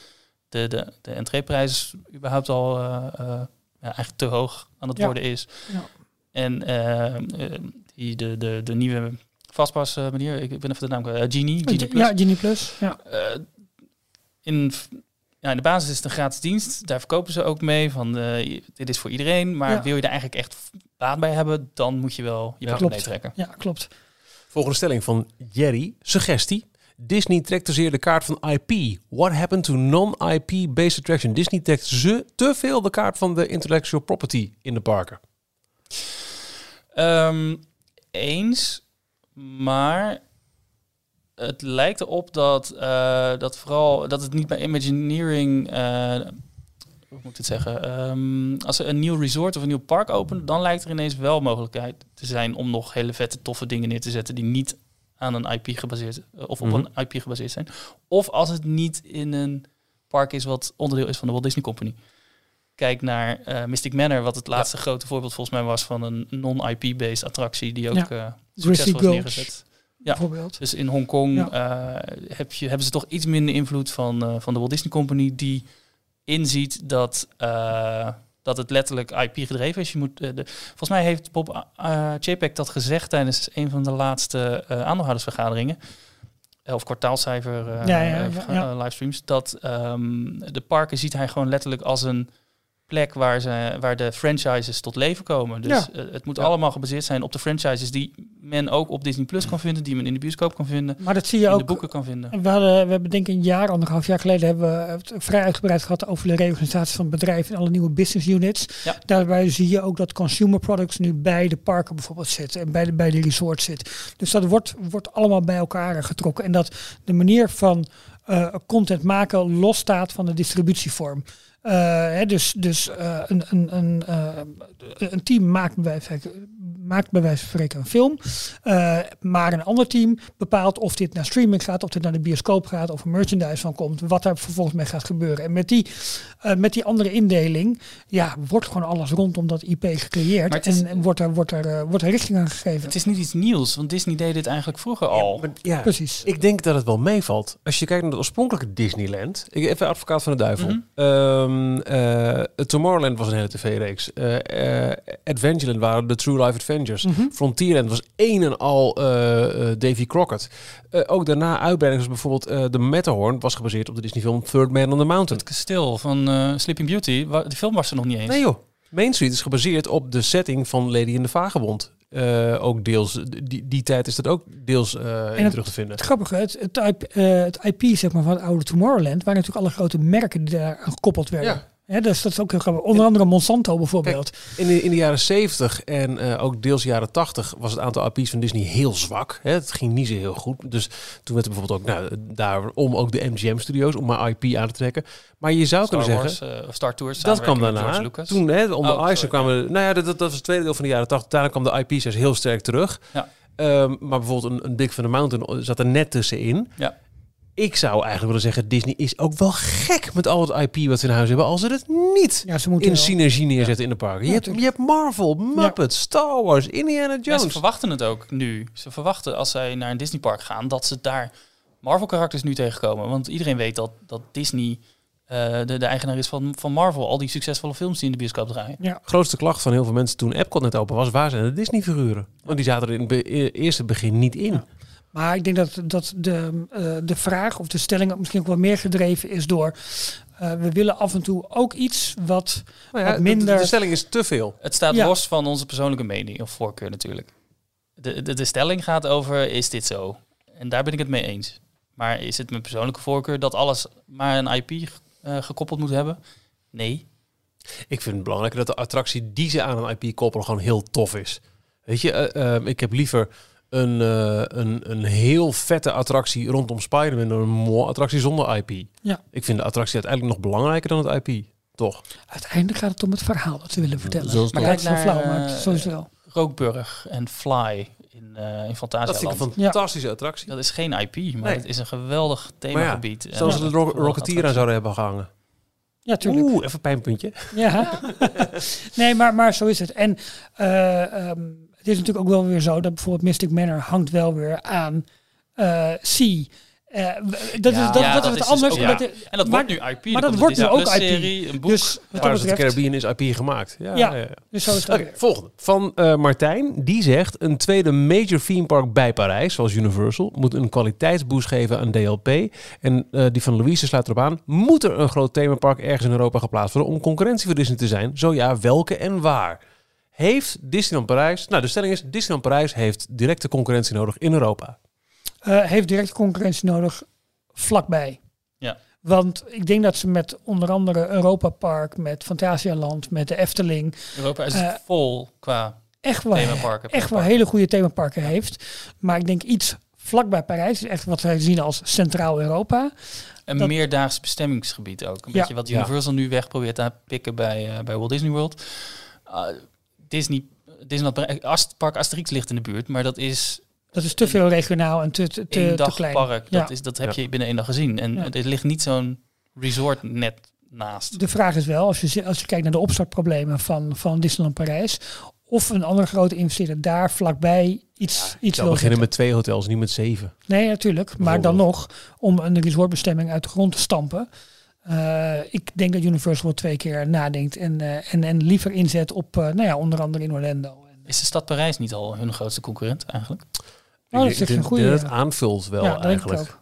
de, de, de entreeprijs überhaupt al ja, eigenlijk te hoog aan het
Ja.
worden is.
Ja.
En die, de, de, de nieuwe vastpas eh, manier, ik ben even de naam kwijt, eh, Genie, Genie Plus.
Ja, Genie Plus. Ja.
Eh, in, ja, in de basis is het een gratis dienst. Daar verkopen ze ook mee van eh, dit is voor iedereen. Maar
Ja.
wil je er eigenlijk echt baat bij hebben, dan moet je wel je
Ja.
Klopt.
trekken.
ja, klopt.
Volgende stelling van Jerry. Suggestie. Disney trekt te zeer de kaart van IP. What happened to non-IP-based attraction? Disney trekt ze te veel de kaart van de intellectual property in de parken.
Ehm, eens, maar het lijkt erop dat, eh, dat vooral dat het niet bij Imagineering. eh, hoe moet ik het zeggen? Ehm, als er een nieuw resort of een nieuw park opent, dan lijkt er ineens wel mogelijkheid te zijn om nog hele vette, toffe dingen neer te zetten die niet aan een IP gebaseerd eh, of op
Mhm.
een IP gebaseerd zijn. Of als het niet in een park is wat onderdeel is van de Walt Disney Company. Kijk naar eh, Mystic Manor, wat het laatste grote voorbeeld volgens mij was van een non-IP-based attractie die ook
Ja.
eh succesvol is neergezet. Ja.
bijvoorbeeld.
Dus in Hongkong
Ja.
eh, heb je, hebben ze toch iets minder invloed van, van de Walt Disney Company, die inziet dat, dat het letterlijk IP gedreven is. Je moet, de, volgens mij heeft Bob uh, Chapek dat gezegd tijdens een van de laatste aandeelhoudersvergaderingen. Of kwartaalcijfer
Ja, ja,
livestreams. Dat ehm, de parken ziet hij gewoon letterlijk als een plek waar, ze, waar de franchises tot leven komen. Dus
Ja.
eh, het moet
Ja.
allemaal gebaseerd zijn op de franchises die men ook op Disney Plus kan vinden, die men in de bioscoop kan vinden,
Maar dat zie je
in de
ook.
boeken kan vinden.
We, hadden, we hebben denk ik een jaar, anderhalf jaar geleden, hebben we het vrij uitgebreid gehad over de reorganisatie van bedrijf en alle nieuwe business units.
Ja.
Daarbij zie je ook dat consumer products nu bij de parken bijvoorbeeld zitten en bij de, bij de resorts zit. Dus dat wordt, wordt allemaal bij elkaar getrokken. En dat de manier van eh, content maken losstaat van de distributievorm. Eh, hè, dus dus eh, een, een, een, eh, een team maakt bij, maakt bij wijze van spreken een film. Eh, maar een ander team bepaalt of dit naar streaming gaat, of dit naar de bioscoop gaat, of er merchandise van komt, wat daar vervolgens mee gaat gebeuren. En met die, eh, met die andere indeling, ja, wordt gewoon alles rondom dat IP gecreëerd
is-
en, en wordt er, wordt, er, eh, wordt er richting aan gegeven.
Het is niet iets nieuws, want Disney deed dit eigenlijk vroeger al.
maar ja,
Precies.
ik denk dat het wel meevalt. Als je kijkt naar het oorspronkelijke Disneyland. Ik even advocaat van de duivel.
Mhm.
Ehm, eh, Tomorrowland was een hele tv-reeks. Adventureland waren de True Life Adventures.
Mhm.
Frontierland was één en al eh, eh, Davy Crockett. Eh, ook daarna uitbreidingen zoals bijvoorbeeld de Matterhorn was gebaseerd op de Disney film Third Man on the Mountain.
Het kasteel van Sleeping Beauty, die film was er nog niet eens.
Nee joh. Main Street is gebaseerd op de setting van Lady in the Vagebond. Eh, ook deels, die, die tijd is dat ook deels in terug te vinden.
Het grappige, het, het, IP, het IP zeg maar, van het oude Tomorrowland waren natuurlijk alle grote merken die daar aan gekoppeld werden.
Ja.
Dus dat is ook heel grappig. Onder andere Monsanto bijvoorbeeld.
In de, in de jaren 70 en eh, ook deels jaren 80 was het aantal IP's van Disney heel zwak. Hè? Het ging niet zo heel goed. Dus toen werd er bijvoorbeeld ook nou, daarom ook de MGM-studio's om maar IP aan te trekken. Maar je zou
Star
kunnen
Wars,
zeggen,
of Star Tours.
dat kwam daarna. Toen hè, de
Oh, sorry,
kwamen, nou ja, dat, dat was het tweede deel van de jaren 80. Daarna kwam de IP's heel sterk terug.
Ja.
Ehm, maar bijvoorbeeld een, een Big Van the Mountain zat er net tussenin.
Ja.
Ik zou eigenlijk willen zeggen, Disney is ook wel gek met al het IP wat ze in huis hebben, als ze het niet
Ja, ze moeten
in
wel.
synergie neerzetten in de parken. Je, hebt, je hebt Marvel, Muppets, Star Wars, Indiana
Ja, ze
Jones.
verwachten het ook nu. Ze verwachten als zij naar een Disneypark gaan dat ze daar Marvel-karakters nu tegenkomen. Want iedereen weet dat, dat Disney eh, de, de eigenaar is van, van Marvel. Al die succesvolle films die in de bioscoop draaien.
Ja.
grootste klacht van heel veel mensen toen Epcot net open was, waar zijn de Disney-figuren? Want die zaten er in het be- e- eerste begin niet in.
Maar ik denk dat, dat de, eh, de vraag of de stelling ook misschien ook wel meer gedreven is door... eh, we willen af en toe ook iets wat,
Nou ja,
wat
de-
minder...
De, stelling is te veel.
Het staat
Ja.
los van onze persoonlijke mening of voorkeur natuurlijk. De, de, de stelling gaat over, is dit zo? En daar ben ik het mee eens. Maar is het mijn persoonlijke voorkeur dat alles maar een IP eh, gekoppeld moet hebben? Nee.
Ik vind het belangrijk dat de attractie die ze aan een IP koppelen gewoon heel tof is. Weet je, eh, ehm, ik heb liever een, eh, een, een heel vette attractie rondom Spider-Man een mooie attractie zonder IP.
Ja.
Ik vind de attractie uiteindelijk nog belangrijker dan het IP. Toch?
Uiteindelijk gaat het om het verhaal dat ze willen vertellen.
zo is
maar kijk naar flauw, maar
eh,
zo is het wel.
Rookburg en Fly in, eh in
Dat
Fantasialand.
vind ik een fantastische attractie.
Dat is geen IP, maar
Nee.
het is een geweldig themagebied. En
Zoals ze de Ro- Rocketeer aan zouden hebben gehangen.
Ja, tuurlijk.
Oeh, even een pijnpuntje.
Ja. nee, maar, maar zo is het. En eh, ehm, het is natuurlijk ook wel weer zo dat bijvoorbeeld Mystic Manor hangt wel weer aan eh Sea. Eh, dat,
Ja.
is, dat,
Ja,
dat
dat
is
dus
anders.
ook-
omdat
ja.
de-
En dat
maar-
wordt nu IP.
maar dat wordt
een
nu ook IP.
Een boek.
Dus wat dat betreft,
Caribbean is IP gemaakt. Ja,
Ja.
ja, ja.
dus zo is het
volgende. Van eh, Martijn. Die zegt... Een tweede major theme park bij Parijs, zoals Universal... moet een kwaliteitsboost geven aan DLP. En die van Louise sluit erop aan. Moet er een groot themapark ergens in Europa geplaatst worden... om concurrentie voor Disney te zijn? Zo ja, welke en waar? Heeft Disneyland Parijs... Nou, de stelling is... Disneyland Parijs heeft directe concurrentie nodig in Europa.
Eh, heeft directe concurrentie nodig vlakbij.
Ja.
Want ik denk dat ze met onder andere Europa Park, met Fantasialand, met de Efteling
Europa is
Eh,
vol qua
echt wel,
themaparken.
echt wel hele goede themaparken heeft. Maar ik denk iets vlakbij Parijs is echt wat wij zien als Centraal Europa.
Een
dat-
meerdaags bestemmingsgebied ook. Een
Ja.
beetje wat
Ja.
Universal nu weg probeert te pikken bij, eh, bij Walt Disney World. Uh, Disney, Disneyland Ast, Park Asterix ligt in de buurt, maar dat is
Dat is te veel regionaal en te, te, te, klein.
park.
Ja.
Dat, is, dat heb
Ja.
je binnen één dag gezien. En
Ja.
er ligt niet zo'n resort net naast.
De vraag is wel, als je, als je kijkt naar de opstartproblemen van, van Disneyland Parijs, of een andere grote investeerder daar vlakbij iets,
Ik
iets wil
beginnen met twee hotels, niet met zeven.
Nee, natuurlijk. Maar dan nog, om een resortbestemming uit de grond te stampen. Eh, ik denk dat Universal wel twee keer nadenkt en, eh, en, en liever inzet op, eh, nou ja, onder andere in Orlando.
Is de stad Parijs niet al hun grootste concurrent eigenlijk?
Oh, dat is een goede-
aanvult wel
ja,
eigenlijk.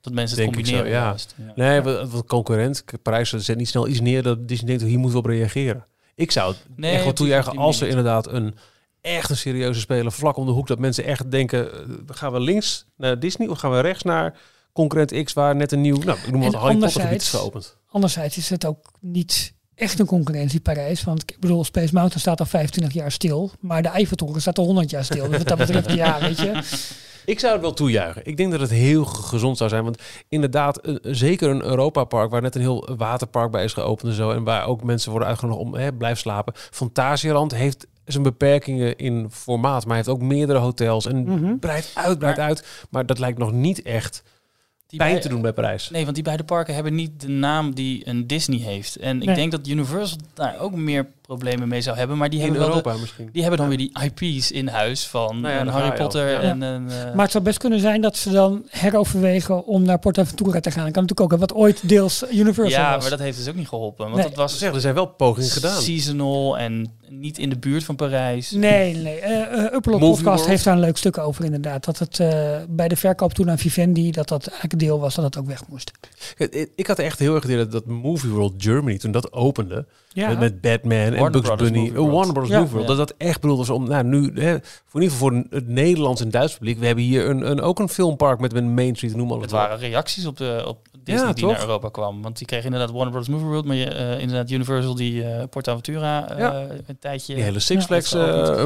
Dat mensen het
Denk ik zo,
combineren.
ja.
Ja.
Nee, wat, wat concurrent. Parijs zet niet snel iets neer dat Disney denkt, hier moeten we op reageren. Ik zou het
Nee,
echt wel toejuichen als er inderdaad een echt een serieuze speler vlak om de hoek, dat mensen echt denken, gaan we links naar Disney of gaan we rechts naar concurrent X waar net een nieuw, nou, ik noem
En
Harry Potter gebied is geopend.
Anderzijds is het ook niet echt een concurrentie Parijs. Want ik bedoel, Space Mountain staat al 25 jaar stil. Maar de Eiffeltoren staat al 100 jaar stil. Dus wat dat betreft, ja, weet je.
Ik zou het wel toejuichen. Ik denk dat het heel ge- gezond zou zijn. Want inderdaad, zeker een Europa-park waar net een heel waterpark bij is geopend en zo. En waar ook mensen worden uitgenodigd om hè, blijf slapen. Fantasieland heeft zijn beperkingen in formaat, maar heeft ook meerdere hotels. En
Mhm.
breidt uit, breidt
Maar-
uit. Maar dat lijkt nog niet echt
Die
pijn
bij-
te doen bij Parijs.
Nee, want die beide parken hebben niet de naam die een Disney heeft. En ik denk dat Universal daar ook meer problemen mee zou hebben. Maar die
in
hebben wel de,
Europa misschien.
Die hebben dan weer die IP's in huis van
Nou ja,
een
daar
Harry. Potter
Ja.
en een... eh,
Maar het zou best kunnen zijn dat ze dan heroverwegen om naar PortAventura te gaan. Kan natuurlijk ook, wat ooit deels Universal
ja,
was.
maar dat heeft dus ook niet geholpen. Want
Nee.
dat was
Zeg, er zijn wel pogingen gedaan.
seasonal en niet in de buurt van Parijs.
Nee, nee. eh eh Upload
Movie
Podcast
World.
heeft daar een leuk stuk over inderdaad. Dat het eh, bij de verkoop toen aan Vivendi, dat dat eigenlijk een deel was dat het ook weg moest.
Ik- Ik had echt heel erg idee dat, Movie World Germany, toen dat opende,
Ja,
met, met Batman en Bugs
Brothers
Bunny,
Movie World.
Warner Brothers
Ja.
Movie World, dat dat echt bedoeld was om, nou nu, hè, voor in ieder geval voor het Nederlands en Duits publiek, we hebben hier een, een, ook een filmpark met een Main Street, noem
Het
maar op.
waren reacties op, de, op Disney
Ja,
die
toch?
naar Europa kwam. Want die kregen inderdaad Warner Brothers Movie World, maar je, eh, inderdaad Universal die eh PortAventura eh,
Ja.
een tijdje...
Die hele Six Flags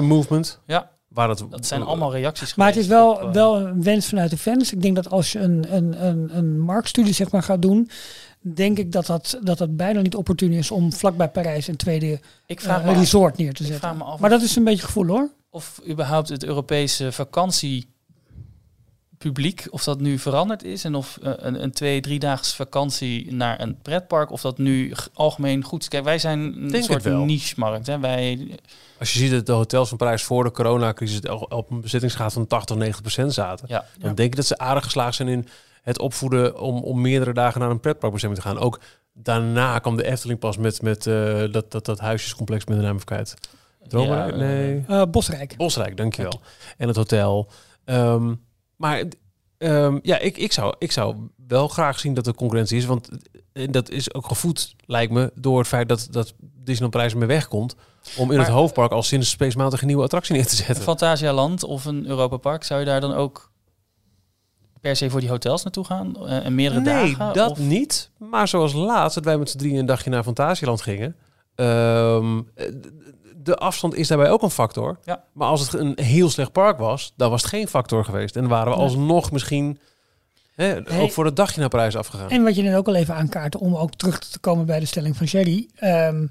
movement.
Ja,
Waar dat,
dat zijn allemaal reacties
Maar het is wel,
op,
wel een wens vanuit de fans. Ik denk dat als je een, een, een, een marktstudie zeg maar, gaat doen, denk ik dat dat, dat dat bijna niet opportun is om vlakbij Parijs een tweede
Ik vraag me af-
resort neer te
ik
zetten.
vraag me af
maar dat is een beetje gevoel hoor.
of überhaupt het Europese vakantiepubliek, of dat nu veranderd is. En of eh, een, een twee, driedaags vakantie naar een pretpark, of dat nu algemeen goed is. Kijk, wij zijn een
Denk
soort niche-markt. Hè? Wij,
Als je ziet dat de hotels van Parijs voor de coronacrisis al op een bezettingsgraad van 80, 90 procent zaten.
ja,
Dan denk ik dat ze aardig geslaagd zijn in het opvoeden om, om meerdere dagen naar een pretparkbestemming te gaan. Ook daarna kwam de Efteling pas met, met eh, dat, dat, dat huisjescomplex met de naam kwijt. Dromerijk?
Ja,
nee.
Eh, Bosrijk.
Bosrijk, dankjewel. En het hotel. Ehm, maar ehm, ja, ik, ik, zou, ik zou wel graag zien dat er concurrentie is. Want eh, dat is ook gevoed, lijkt me, door het feit dat, dat Disneyland Parijs ermee wegkomt. Om in
Maar-
het hoofdpark al sinds Space Mountain een nieuwe attractie neer te zetten.
Fantasialand of een Europa Park, zou je daar dan ook per se voor die hotels naartoe gaan? Eh, en meerdere
nee,
dagen?
dat
Of-
niet. Maar zoals laatst, dat wij met z'n drieën een dagje naar Fantasieland gingen. ehm, eh, de afstand is daarbij ook een factor.
Ja.
Maar als het een heel slecht park was, dan was het geen factor geweest. En waren we
Nee.
alsnog misschien hè,
Hey.
ook voor het dagje naar Parijs afgegaan.
En wat je net ook al even aankaart, om ook terug te komen bij de stelling van Sherry. ehm,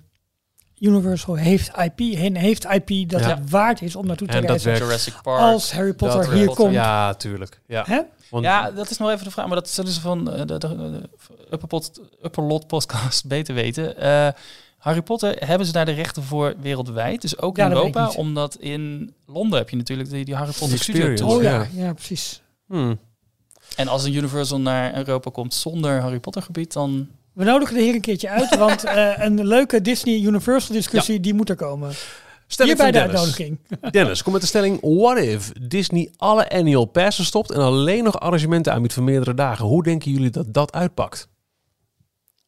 Universal heeft IP en heeft IP dat
Ja.
het waard is om naartoe te
En dat
reizen.
Jurassic Park.
Als Harry Potter
Dat
hier komt.
Ja, tuurlijk. Ja.
Hè?
Want,
Ja, dat is nog even de vraag, maar dat zullen ze van eh, de, de, de Upperpot, Upperlot podcast beter weten. Eh, Harry Potter, hebben ze daar de rechten voor wereldwijd? Dus ook
Ja,
in Europa? Omdat in Londen heb je natuurlijk die, die Harry Potter
experience.
Oh ja,
Ja.
precies.
hmm.
En als een Universal naar Europa komt zonder Harry Potter gebied, dan...
We nodigen de heer een keertje uit, want eh, een leuke Disney-Universal discussie, die moet er komen.
Stelling
Hier bij
van
de
Dennis.
uitnodiging.
Dennis, kom met de stelling: What if Disney alle annual passes stopt en alleen nog arrangementen aanbiedt voor meerdere dagen? Hoe denken jullie dat dat uitpakt?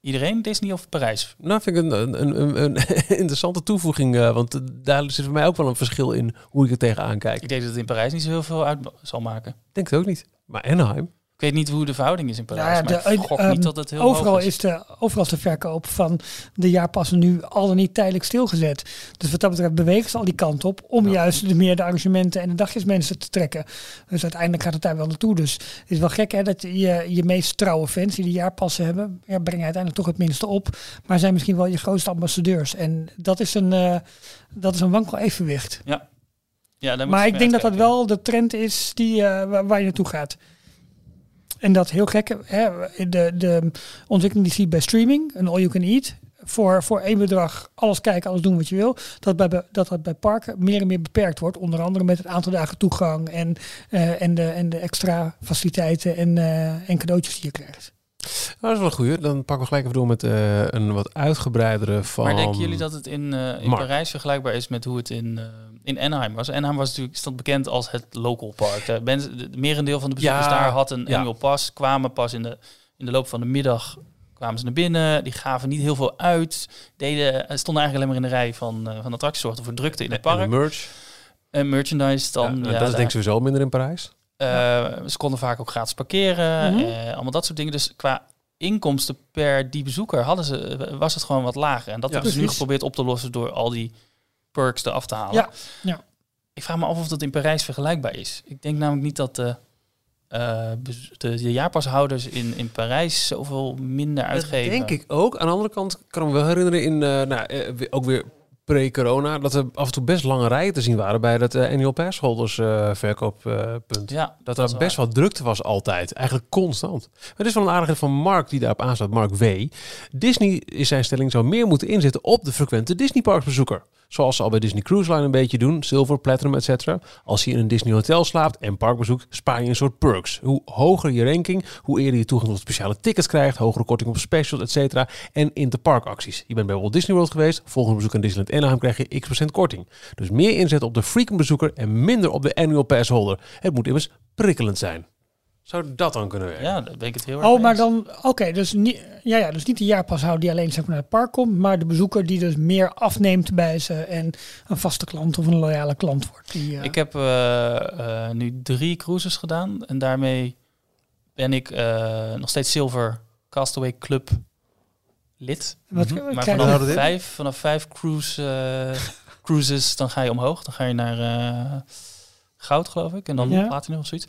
Iedereen, Disney of Parijs?
Nou, vind ik een, een, een, een interessante toevoeging, eh, want eh, daar zit voor mij ook wel een verschil in hoe ik er tegenaan kijk.
Ik denk dat het in Parijs niet zo heel veel uit zal maken.
Ik denk het ook niet. Maar Anaheim,
weet niet hoe de verhouding is in Parijs,
Nou ja,
maar
de-
ik gok
ehm,
niet dat het heel
Overal
is.
is, de, overal is de verkoop van de jaarpassen nu al dan niet tijdelijk stilgezet. Dus wat dat betreft bewegen ze al die kant op om juist de meer de arrangementen en de dagjesmensen te trekken. Dus uiteindelijk gaat het daar wel naartoe. Dus het is wel gek hè, dat je, je meest trouwe fans die de jaarpassen hebben, ja, brengen uiteindelijk toch het minste op. Maar zijn misschien wel je grootste ambassadeurs. En dat is een, eh, dat is een wankel evenwicht.
Ja, moet
Maar ik denk dat dat wel de trend is die, eh, waar je naartoe gaat. En dat heel gek, hè, de, de ontwikkeling die ziet bij streaming, een all you can eat, voor, voor één bedrag alles kijken, alles doen wat je wil, dat bij, dat dat bij parken meer en meer beperkt wordt. Onder andere met het aantal dagen toegang en, eh, en, de, en de extra faciliteiten en, eh, en cadeautjes die je krijgt.
Nou, dat is wel een goeie. Dan pakken we gelijk even door met eh, een wat uitgebreidere van...
Maar denken jullie dat het in, eh, in. Parijs vergelijkbaar is met hoe het in, eh, in Anaheim was? Anaheim was natuurlijk stond bekend als het local park. De merendeel van de bezoekers
Ja,
daar had een
ja.
annual pass, kwamen pas in de, in de loop van de middag kwamen ze naar binnen. Die gaven niet heel veel uit. Deden, stonden eigenlijk alleen maar in de rij van, van zorgden voor drukte in het
En
park.
merch.
En merchandise dan.
Ja, dat is denk ik sowieso minder in Parijs.
Eh, ze konden vaak ook gratis parkeren, eh, allemaal dat soort dingen. Dus qua inkomsten per die bezoeker hadden ze, was het gewoon wat lager. En dat
Ja,
hebben ze nu geprobeerd op te lossen door al die perks eraf te halen.
Ja, ja.
Ik vraag me af of dat in Parijs vergelijkbaar is. Ik denk namelijk niet dat de, eh, de, de jaarpashouders in, in Parijs zoveel minder uitgeven.
Dat denk ik ook. Aan de andere kant kan ik me wel herinneren in, eh, nou, weer- ook weer pre-corona, dat er af en toe best lange rijen te zien waren bij dat eh, annual pass holders eh, verkooppunt.
Ja,
Dat er best wel drukte was altijd. Eigenlijk constant. Maar het is wel een aardigheid van Mark die daarop aanstaat. Mark W. Disney is zijn stelling zou meer moeten inzetten op de frequente Disney parksbezoeker. Zoals ze al bij Disney Cruise Line een beetje doen. Silver, Platinum, etc. Als je in een Disney hotel slaapt en parkbezoekt, spaar je een soort perks. Hoe hoger je ranking, hoe eerder je toegang tot speciale tickets krijgt. Hogere korting op specials, etc. En interparkacties. Je bent bij Walt Disney World geweest. Volgende bezoek aan Disneyland Anaheim krijg je x procent korting. Dus meer inzet op de frequent bezoeker en minder op de annual pass holder. Het moet immers prikkelend zijn. Zou dat dan kunnen werken?
Ja, daar ben ik het heel erg
Oh, maar
eens.
dan, oké, dus, niet, ja, ja, dus niet de jaarpashouder die alleen zeg maar, naar het park komt, maar de bezoeker die dus meer afneemt bij ze en een vaste klant of een loyale klant wordt. Die, eh,
Ik heb eh, eh, nu drie cruises gedaan en daarmee ben ik eh, nog steeds Silver Castaway Club lid.
wat,
Mhm.
Maar vanaf vijf, vanaf vijf cruise, cruises, dan ga je omhoog. Dan ga je naar eh, goud, geloof ik. En dan
Ja.
platinum of zoiets.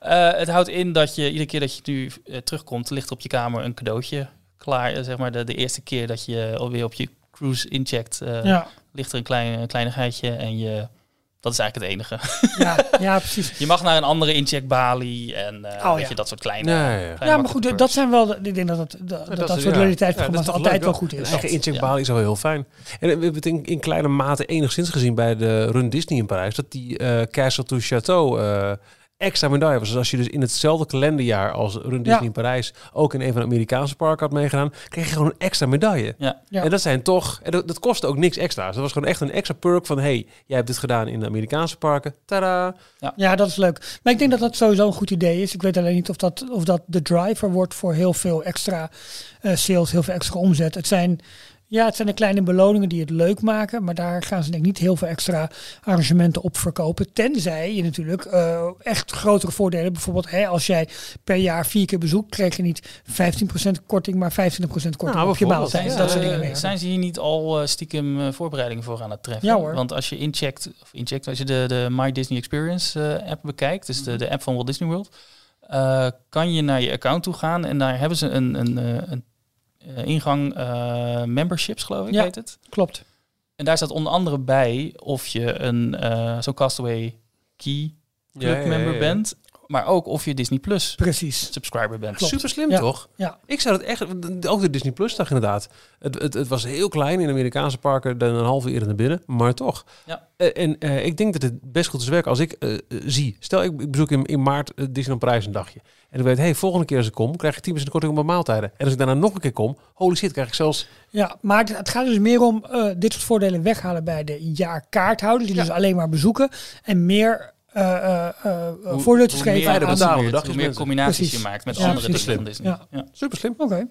Eh, het houdt in dat je iedere keer dat je nu eh, terugkomt, ligt er op je kamer een cadeautje klaar. Eh, zeg maar de, de eerste keer dat je alweer op je cruise incheckt,
ja,
ligt er een klein, een kleinigheidje en je Dat is eigenlijk het enige.
Ja, ja, precies.
Je mag naar een andere incheckbalie en eh
Oh,
weet
ja.
je, dat soort kleine...
Ja, ja, ja.
kleine
Ja, maar goed, dat zijn wel... de- Ik denk dat dat, dat, dat, soort
ja.
loyaliteitsprogramma's
Ja, dat is toch
altijd
leuk,
wel goed
Een
is.
eigen incheckbalie is wel heel fijn. En we hebben het in, in kleine mate enigszins gezien bij de Run Disney in Parijs. Dat die eh, Castle to Chateau eh, extra medaille was. Dus als je dus in hetzelfde kalenderjaar als Run Disney
Ja.
in Parijs ook in een van de Amerikaanse parken had meegedaan, kreeg je gewoon een extra medaille.
Ja.
Ja.
En dat zijn toch, en dat, dat kostte ook niks extra's. Dat was gewoon echt een extra perk van, hey, jij hebt dit gedaan in de Amerikaanse parken. Tada!
Ja, dat is leuk. Maar ik denk dat dat sowieso een goed idee is. Ik weet alleen niet of dat, of dat de driver wordt voor heel veel extra eh, sales, heel veel extra omzet. Het zijn, ja, het zijn de kleine beloningen die het leuk maken, maar daar gaan ze denk ik niet heel veel extra arrangementen op verkopen. Tenzij je natuurlijk eh, echt grotere voordelen, bijvoorbeeld hè, als jij per jaar vier keer bezoekt, krijg je niet 15% korting, maar 25% korting
Nou,
op je maaltijd.
Ja,
dat soort
Eh,
dingen meer.
Zijn ze hier niet al eh, stiekem eh, voorbereidingen voor aan het treffen?
Ja, hoor.
Want als je incheckt, of incheckt, als je de, de My Disney Experience eh, app bekijkt, dus de, de app van Walt Disney World, eh, kan je naar je account toe gaan en daar hebben ze een, een, eh, een eh, ingang eh, memberships, geloof ik,
Ja.
heet het.
Klopt.
En daar staat onder andere bij of je een eh zo'n Castaway Key Club
Ja, ja, ja,
member
ja.
bent, maar ook of je Disney Plus
Precies.
subscriber bent.
Klopt.
Super slim
Ja.
toch?
Ja.
Ik zou het echt, ook de Disney Plus dag inderdaad. Het, het, het was heel klein in de Amerikaanse parken, dan een half uur naar binnen, maar toch.
Ja.
Eh, en eh, ik denk dat het best goed is werken als ik eh, eh, zie. Stel, ik, ik bezoek in, in maart uh, Disneyland Parijs een dagje. En ik weet, hey, volgende keer als ik kom, krijg ik 10% korting op mijn maaltijden. En als ik daarna nog een keer kom, holy shit, krijg ik zelfs...
Ja, maar het, het gaat dus meer om eh, dit soort voordelen weghalen bij de jaarkaarthouders, die
Ja.
dus alleen maar bezoeken. En meer eh eh eh
Hoe-
voordeeltjes
hoe meer
geven
je
de
aan...
betalen.
combineert,
dagjes
hoe meer combinaties
Precies.
je maakt met
Ja,
andere dingen van Disney.
Ja.
Ja.
Super slim.
Oké.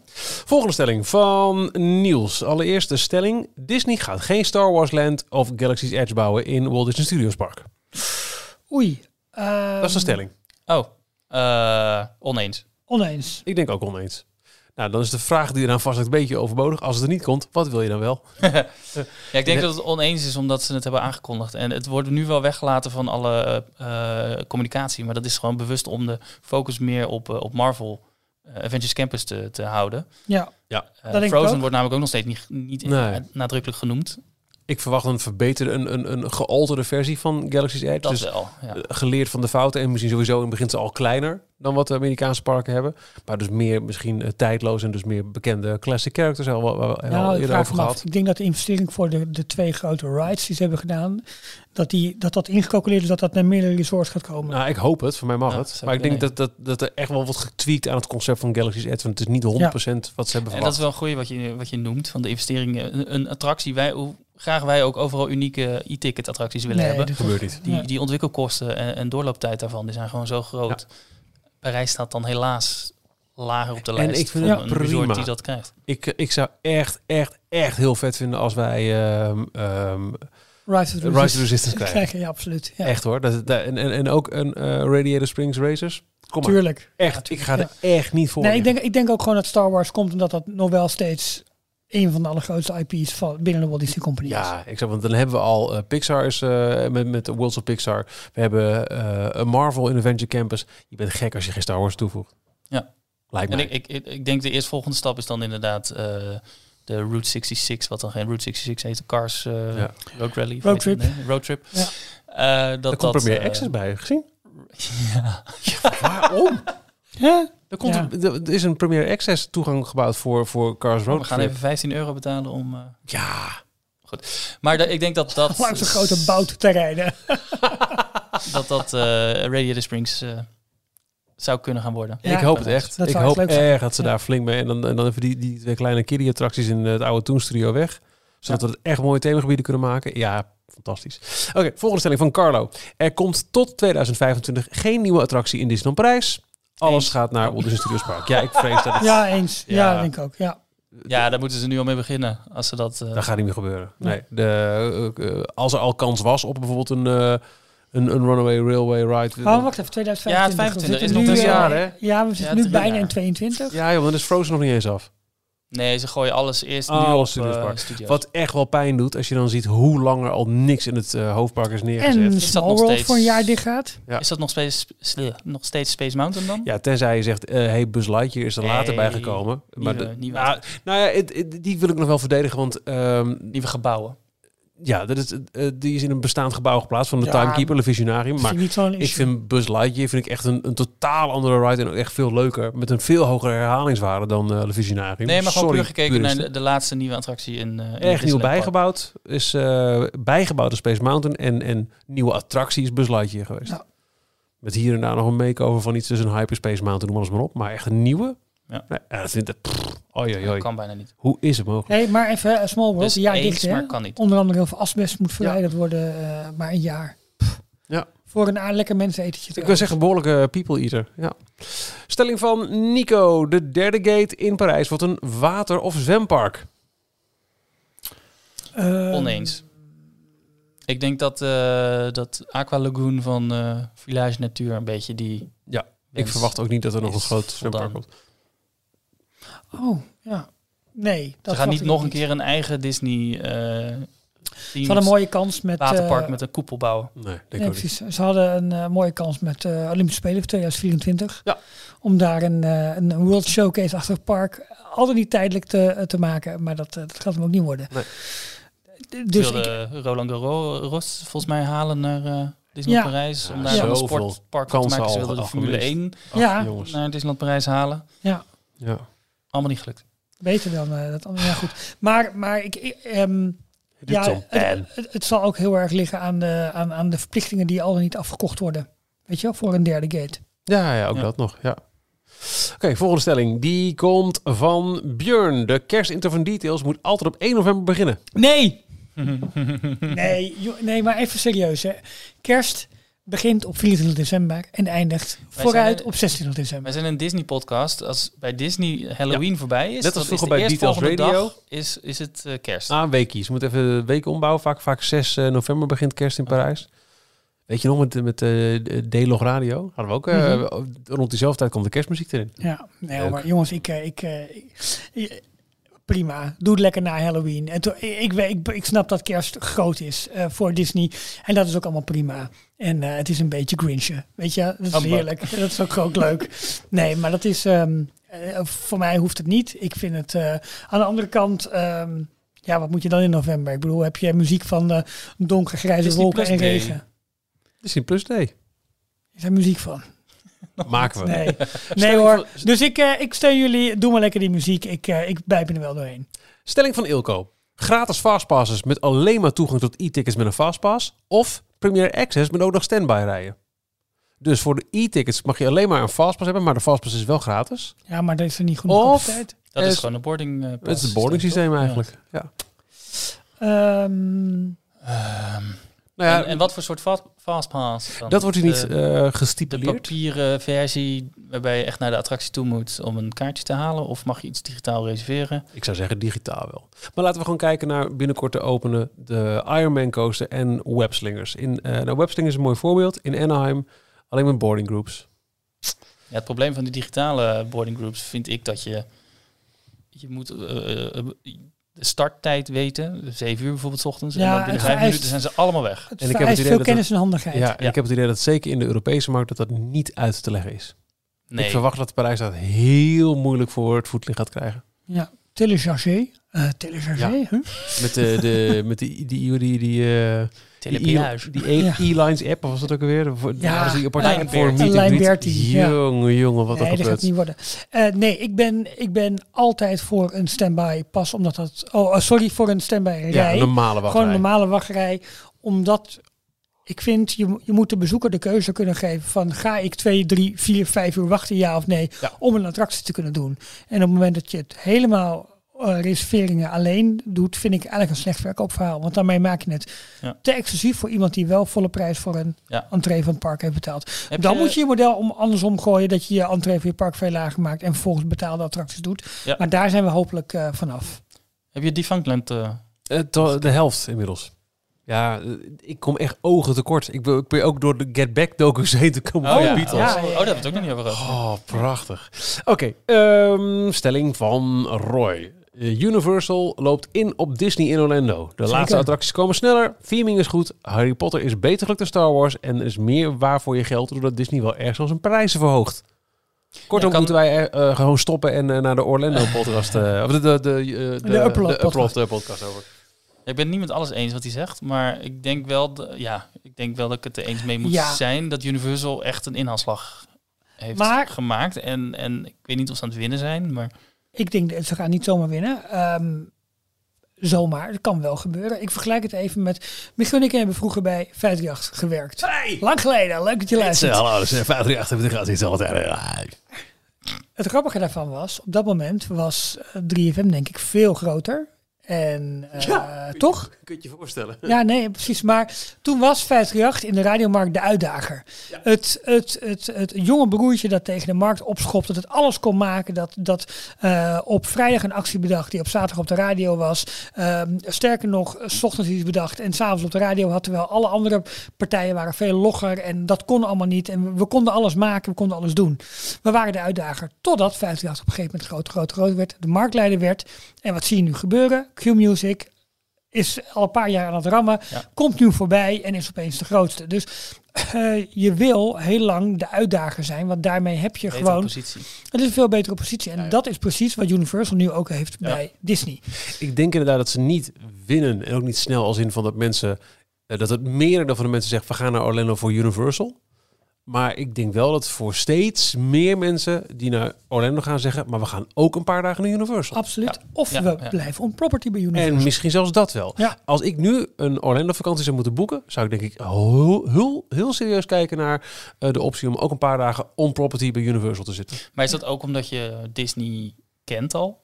Volgende stelling van Niels. Allereerst de stelling. Disney gaat geen Star Wars Land of Galaxy's Edge bouwen in Walt Disney Studios Park.
Oei.
Dat is de stelling.
Oh, eh, oneens.
Oneens.
Ik denk ook oneens. Nou, dan is de vraag die eraan vast een beetje overbodig. Als het er niet komt, wat wil je dan wel?
Ja, ik denk dat het oneens is omdat ze het hebben aangekondigd. En het wordt nu wel weggelaten van alle eh, communicatie. Maar dat is gewoon bewust om de focus meer op, eh, op Marvel Avengers Campus te, te houden.
Ja. Denk ik
Frozen
ook.
wordt namelijk ook nog steeds niet, niet
Nee.
nadrukkelijk genoemd.
Ik verwacht een verbeterde, een, een, een gealterde versie van Galaxy's Edge.
Dat
dus
wel. Ja.
eh, geleerd van de fouten. En misschien sowieso in het begin ze al kleiner dan wat de Amerikaanse parken hebben. Maar dus meer misschien eh, tijdloos en dus meer bekende classic characters. Hebben we al, al
Ja, ik
eerder over gehad.
Ik denk dat de investering voor de, de twee grote rides die ze hebben gedaan, dat die, dat, dat ingecalculeerd is dat dat naar meerdere resorts gaat komen.
Nou, ik hoop het. Voor mij mag
Ja,
het. Maar ik denk dat, dat, dat er echt wel wordt getweakt aan het concept van Galaxy's Edge. Want het is niet 100% wat ze hebben
En
verwacht.
dat is wel een goeie wat je, wat je noemt van de investeringen. Een, een attractie, wij, hoe graag wij ook overal unieke e-ticket attracties willen
Nee,
hebben.
dat
gebeurt niet.
Die, die ontwikkelkosten en, en doorlooptijd daarvan, die zijn gewoon zo groot. Parijs staat dan helaas lager op de
En
lijst
ik vind
van
het
een resort
prima.
die dat krijgt.
Ik, ik zou echt, echt, echt heel vet vinden als wij ehm, ehm,
Rise of the
Rise of
Resistance
krijgen.
krijgen. Ja, absoluut. Ja.
Echt hoor. Dat, dat, en, en, en ook een eh, Radiator Springs Racers. Kom maar.
Tuurlijk.
Echt. Ik ga
Ja.
er echt niet voor.
Nee, ik denk, ik denk ook gewoon dat Star Wars komt omdat dat nog wel steeds een van de allergrootste IP's van binnen de Walt Disney Company is.
Ja, ik zeg, want dan hebben we al eh, Pixar is eh, met, met de Worlds of Pixar. We hebben eh, een Marvel in Adventure Campus. Je bent gek als je geen Star Wars toevoegt.
Ja.
Lijkt
En
mij.
ik, ik, ik, denk de eerstvolgende stap is dan inderdaad eh, de Route 66, wat dan geen Route 66 heet, de Cars eh,
Ja.
Road Rally.
Road Trip.
nee, road Trip.
Ja.
Eh, dat,
Daar komt
dat,
Premier
eh,
Access bij, gezien?
Ja.
Waarom?
Ja?
Er, komt
Ja.
een- er is een Premier Access toegang gebouwd voor, voor Cars Road
We gaan even 15 euro betalen om... eh,
Ja,
maar da- ik denk dat dat...
Langs een grote bout te rijden.
dat dat eh Radiator Springs eh, zou kunnen gaan worden.
Ja,
ik hoop het echt.
dat
Ik hoop erg dat ze
Ja.
daar flink mee... En dan, en dan even die, die twee kleine kiddie-attracties in het oude Toon Studio weg. Zodat we het echt mooie themagebieden kunnen maken. Ja, fantastisch. Oké, volgende stelling van Carlo. Er komt tot 2025 geen nieuwe attractie in Disneyland Parijs. Alles
Eens.
gaat naar Walt Disney Studios Park. Ja, ik vrees dat het...
Ja, eens. Ja,
Ja.
denk ik ook. Ja.
Ja, daar moeten ze nu al mee beginnen. Als ze dat... eh,
Dat gaat niet meer gebeuren. Nee. De, eh, eh, als er al kans was op bijvoorbeeld een, eh, een, een Runaway Railway Ride.
Oh, wacht even. 2025.
Ja, het 25
We zitten
is nog
nu,
drie
eh,
jaar, hè?
Ja, we zitten
Ja,
nu bijna
jaar.
in 22.
Ja, joh, dan is Frozen nog niet eens af.
Nee, ze gooien alles eerst nu
Alles
op
Studios
eh, studio's.
Wat echt wel pijn doet als je dan ziet hoe lang er al niks in het eh, hoofdpark is neergezet.
En
dat
Small
nog
World
steeds-
voor een jaar dicht gaat.
Ja.
Is dat nog steeds, nog steeds Space Mountain dan?
Ja, tenzij je zegt, eh hey, Buzz Lightyear is er later
Nee,
bijgekomen. Maar
nieuwe-
de-
nieuwe
nou, nou ja, het- het- die wil ik nog wel verdedigen, want ehm,
Nieuwe gebouwen.
Ja, dat is, eh, die is in een bestaand gebouw geplaatst van de
Ja,
Timekeeper, de Visionarium. Maar
ik
vind Buzz Lightyear vind ik echt een, een totaal andere ride en ook echt veel leuker. Met een veel hogere herhalingswaarde dan eh de Visionarium.
Nee, maar gewoon
Sorry,
puur gekeken naar de, de laatste nieuwe attractie in, eh in
Erg nieuw bijgebouwd. Is eh bijgebouwd de Space Mountain. En, en nieuwe attractie is Buzz Lightyear geweest.
Ja.
Met hier en daar nog een make-over van iets tussen Hyperspace Mountain, noem alles maar op. Maar echt een nieuwe?
Ja.
Nee, ja, dat oi.
kan bijna niet.
Hoe is het mogelijk?
Nee, maar even eh, Small World.
Dus
een jaar
eens,
dicht, hè?
maar kan niet.
Onder andere heel veel asbest moet verwijderd worden. eh, maar een jaar. Pff.
Ja.
Voor een lekker mensenetentje.
Ik wil zeggen, behoorlijke people eater. Ja. Stelling van Nico. De derde gate in Parijs wordt een water- of zwempark.
Eh,
Oneens. Ik denk dat, eh dat Aqua Lagoon van eh, Village Natuur een beetje die...
Ja, Ik verwacht ook niet dat er nog een groot zwempark komt.
Oh, ja. Nee. Dat
Ze gaan niet nog een keer een eigen Disney eh
Ze hadden een mooie kans met...
waterpark
eh,
met een koepel bouwen.
Nee, denk
Nee,
ook niet.
precies. Ze hadden een eh, mooie kans met eh Olympische Spelen voor 2024.
Ja.
Om daar een, eh, een World Showcase achter het park al dan niet tijdelijk te, te maken. Maar dat, dat gaat hem ook niet worden.
Nee.
Dus
ik,
Roland Garros volgens mij halen naar eh Disneyland
Ja.
Parijs. Om
Ja,
daar een sportpark van te maken. Ze wilden de Formule
gemist.
1
Ach,
Ja.
naar Disneyland Parijs halen.
ja,
Ja.
Allemaal niet gelukt.
beter dan eh, dat andere. Ja, goed. Maar, maar ik, ik, ehm, ja, het, het, het zal ook heel erg liggen aan de, aan, aan de verplichtingen die al dan niet afgekocht worden. Weet je wel, voor een derde gate.
Ja, ja, ook
Ja.
dat nog. Ja. Oké, volgende stelling. Die komt van Björn. De kerstinter van Details moet altijd op 1 november beginnen.
Nee! nee, nee, maar even serieus. Hè. Kerst begint op 24 december en eindigt vooruit op 26 december.
Wij zijn een Disney-podcast. Als bij Disney Halloween voorbij is,
Net als
dat is
vroeger bij Details Radio.
dag, is, is het eh, kerst.
Ah, een weekje. Ze moeten even de week ombouwen. Vaak, vaak 6 eh, november begint kerst in Parijs. Weet je nog, met, met eh D-Log Radio hadden we ook... eh,
Mhm.
Rond diezelfde tijd komt de kerstmuziek erin.
Ja, nee,
Leuk.
maar jongens, ik, ik, eh, ik- prima. Doe het lekker na Halloween. En ik, ik, ik, snap dat kerst groot is eh, voor Disney. En dat is ook allemaal prima. En eh, het is een beetje Grinchen. Weet je, dat is heerlijk. Dat is ook, ook leuk. Nee, maar dat is... ehm, eh, voor mij hoeft het niet. Ik vind het... aan de andere kant... ehm, ja, wat moet je dan in november? Ik bedoel, heb je muziek van donkergrijze wolken en regen?
Disney Plus Day.
Is daar muziek van?
Maken we.
Nee, nee hoor.
van-
Dus ik, eh, ik steun jullie. Doe maar lekker die muziek. Ik, eh ik bijt me er wel doorheen.
Stelling van Ilko. Gratis fastpasses met alleen maar toegang tot e-tickets met een fastpass. Of Premier Access met ook nog standby rijden. Dus voor de e-tickets mag je alleen maar een fastpass hebben, maar de fastpass is wel gratis.
Ja, maar dat is er niet genoeg
Of-
capaciteit.
Dat
Eh,
is gewoon een boarding eh,
Het
pass
is het boarding systeem eigenlijk. Ja.
Ehm,
Ja. Ehm,
Nou ja,
en, en wat voor soort fast, fastpass? dan?
dat wordt hier niet
De,
eh
de
gestipuleerd.
papieren versie waarbij je echt naar de attractie toe moet om een kaartje te halen? Of mag je iets digitaal reserveren?
Ik zou zeggen digitaal wel. Maar laten we gewoon kijken naar binnenkort te openen de Ironman coaster en webslingers. In, eh nou, webslingers is een mooi voorbeeld. In Anaheim alleen met boarding groups.
Ja, het probleem van die digitale boarding groups vind ik dat je... Je moet eh, de starttijd weten. 7 uur bijvoorbeeld 's ochtends.
Ja,
en dan binnen vijf
vereist-
minuten zijn ze allemaal weg.
het
En ik heb het idee
veel
dat
kennis en handigheid.
Ja, en
Ja.
ik heb het idee dat zeker in de Europese markt dat dat niet uit te leggen is.
Nee,
Ik verwacht dat Parijs dat heel moeilijk voor het voetlicht gaat krijgen.
Ja. Télécharger. Eh télécharger,
Ja.
huh?
Met de, de met die die die die eh, die,
telepeage.
e- die e-
Ja.
E-Lines app of was dat ook alweer?
Ja,
ja, die voor
Lijn
greet.
Bertie, ja.
Jongen, jongen, wat
nee,
een
dat gaat niet worden. Eh, nee, ik ben, ik ben altijd voor een standby pas, omdat dat... Oh, oh, sorry, voor een standby
Ja,
rij.
een normale wachtrij.
Gewoon een normale wachtrij. Omdat ik vind, je, je moet de bezoeker de keuze kunnen geven van ga ik twee, drie, vier, vijf uur wachten, ja of nee,
Ja.
om een attractie te kunnen doen. En op het moment dat je het helemaal eh, reserveringen alleen doet, vind ik eigenlijk een slecht verkoopverhaal. Want daarmee maak je het
Ja.
te exclusief voor iemand die wel volle prijs voor een
Ja.
entree van het park heeft betaald.
Heb
Dan moet je je model om andersom gooien dat je je entree voor je park veel lager maakt en vervolgens betaalde attracties doet.
Ja.
Maar daar zijn we hopelijk eh, vanaf.
Heb je Defunctland... eh
Eh, to- de helft inmiddels. Ja, eh, ik kom echt ogen tekort. Ik ben, ik ben ook door de Get Back docu's heen te komen
Oh
van
ja,
de Beatles.
oh,
Ja, ja,
oh,
ja.
daar hebben we het ook nog niet over gehad.
Oh, prachtig. Oké, ehm, stelling van Roy. Eh, Universal loopt in op Disney in Orlando. De
Zeker.
laatste attracties komen sneller, theming is goed, Harry Potter is beter gelukt dan Star Wars en er is meer waar voor je geld doordat Disney wel ergens al zijn prijzen verhoogt. Kortom,
Ja, kan-
moeten wij eh, eh, gewoon stoppen en naar de Orlando podcast, of de, de, de, de,
Upload
de Upload,
podcast.
podcast over.
Ik ben het niet met alles eens wat hij zegt, maar ik denk wel, de, ja, ik denk wel dat ik het er eens mee moet
Ja.
zijn dat Universal echt een inhaalslag heeft
Maar-
gemaakt. En, en ik weet niet of ze aan het winnen zijn, maar
Ik denk dat ze gaan niet zomaar winnen. Ehm, zomaar, dat kan wel gebeuren. Ik vergelijk het even met... Michiel en ik hebben vroeger bij 538 gewerkt.
Hey!
Lang geleden, leuk dat je luistert.
Hallo, is 538 heeft de gaat iets altijd.
Het grappige daarvan was, op dat moment was eh, 3FM denk ik veel groter. En eh, toch?
Kun je je voorstellen?
Ja, nee, precies. Maar toen was 538 in de radiomarkt de uitdager. Het, het, het, het jonge broertje dat tegen de markt opschopte, dat het alles kon maken, dat, dat eh, op vrijdag een actie bedacht die op zaterdag op de radio was. Ehm, sterker nog, s ochtends iets bedacht en s'avonds op de radio had, terwijl alle andere partijen waren veel logger en dat kon allemaal niet. En we, we konden alles maken, we konden alles doen. We waren de uitdager totdat 538 op een gegeven moment groot, groot, groot werd, de marktleider werd. En wat zie je nu gebeuren? Q-Music is al een paar jaar aan het rammen,
Ja.
komt nu voorbij en is opeens de grootste. Dus eh, je wil heel lang de uitdager zijn, want daarmee heb je
betere
gewoon
positie.
het is een veel betere positie. En
Ja, ja.
dat is precies wat Universal nu ook heeft bij Disney.
Ik denk inderdaad dat ze niet winnen en ook niet snel als in van dat mensen eh, dat het merendeel van de mensen zegt we gaan naar Orlando voor Universal. Maar ik denk wel dat voor steeds meer mensen die naar Orlando gaan zeggen, maar we gaan ook een paar dagen naar Universal.
Absoluut.
Ja.
Of
Ja,
we
ja.
blijven on property bij Universal.
En misschien zelfs dat wel.
Ja.
Als ik nu een Orlando vakantie zou moeten boeken, zou ik denk ik heel, heel, heel serieus kijken naar eh, de optie om ook een paar dagen on property bij Universal te zitten.
Maar is dat ook omdat je Disney kent al?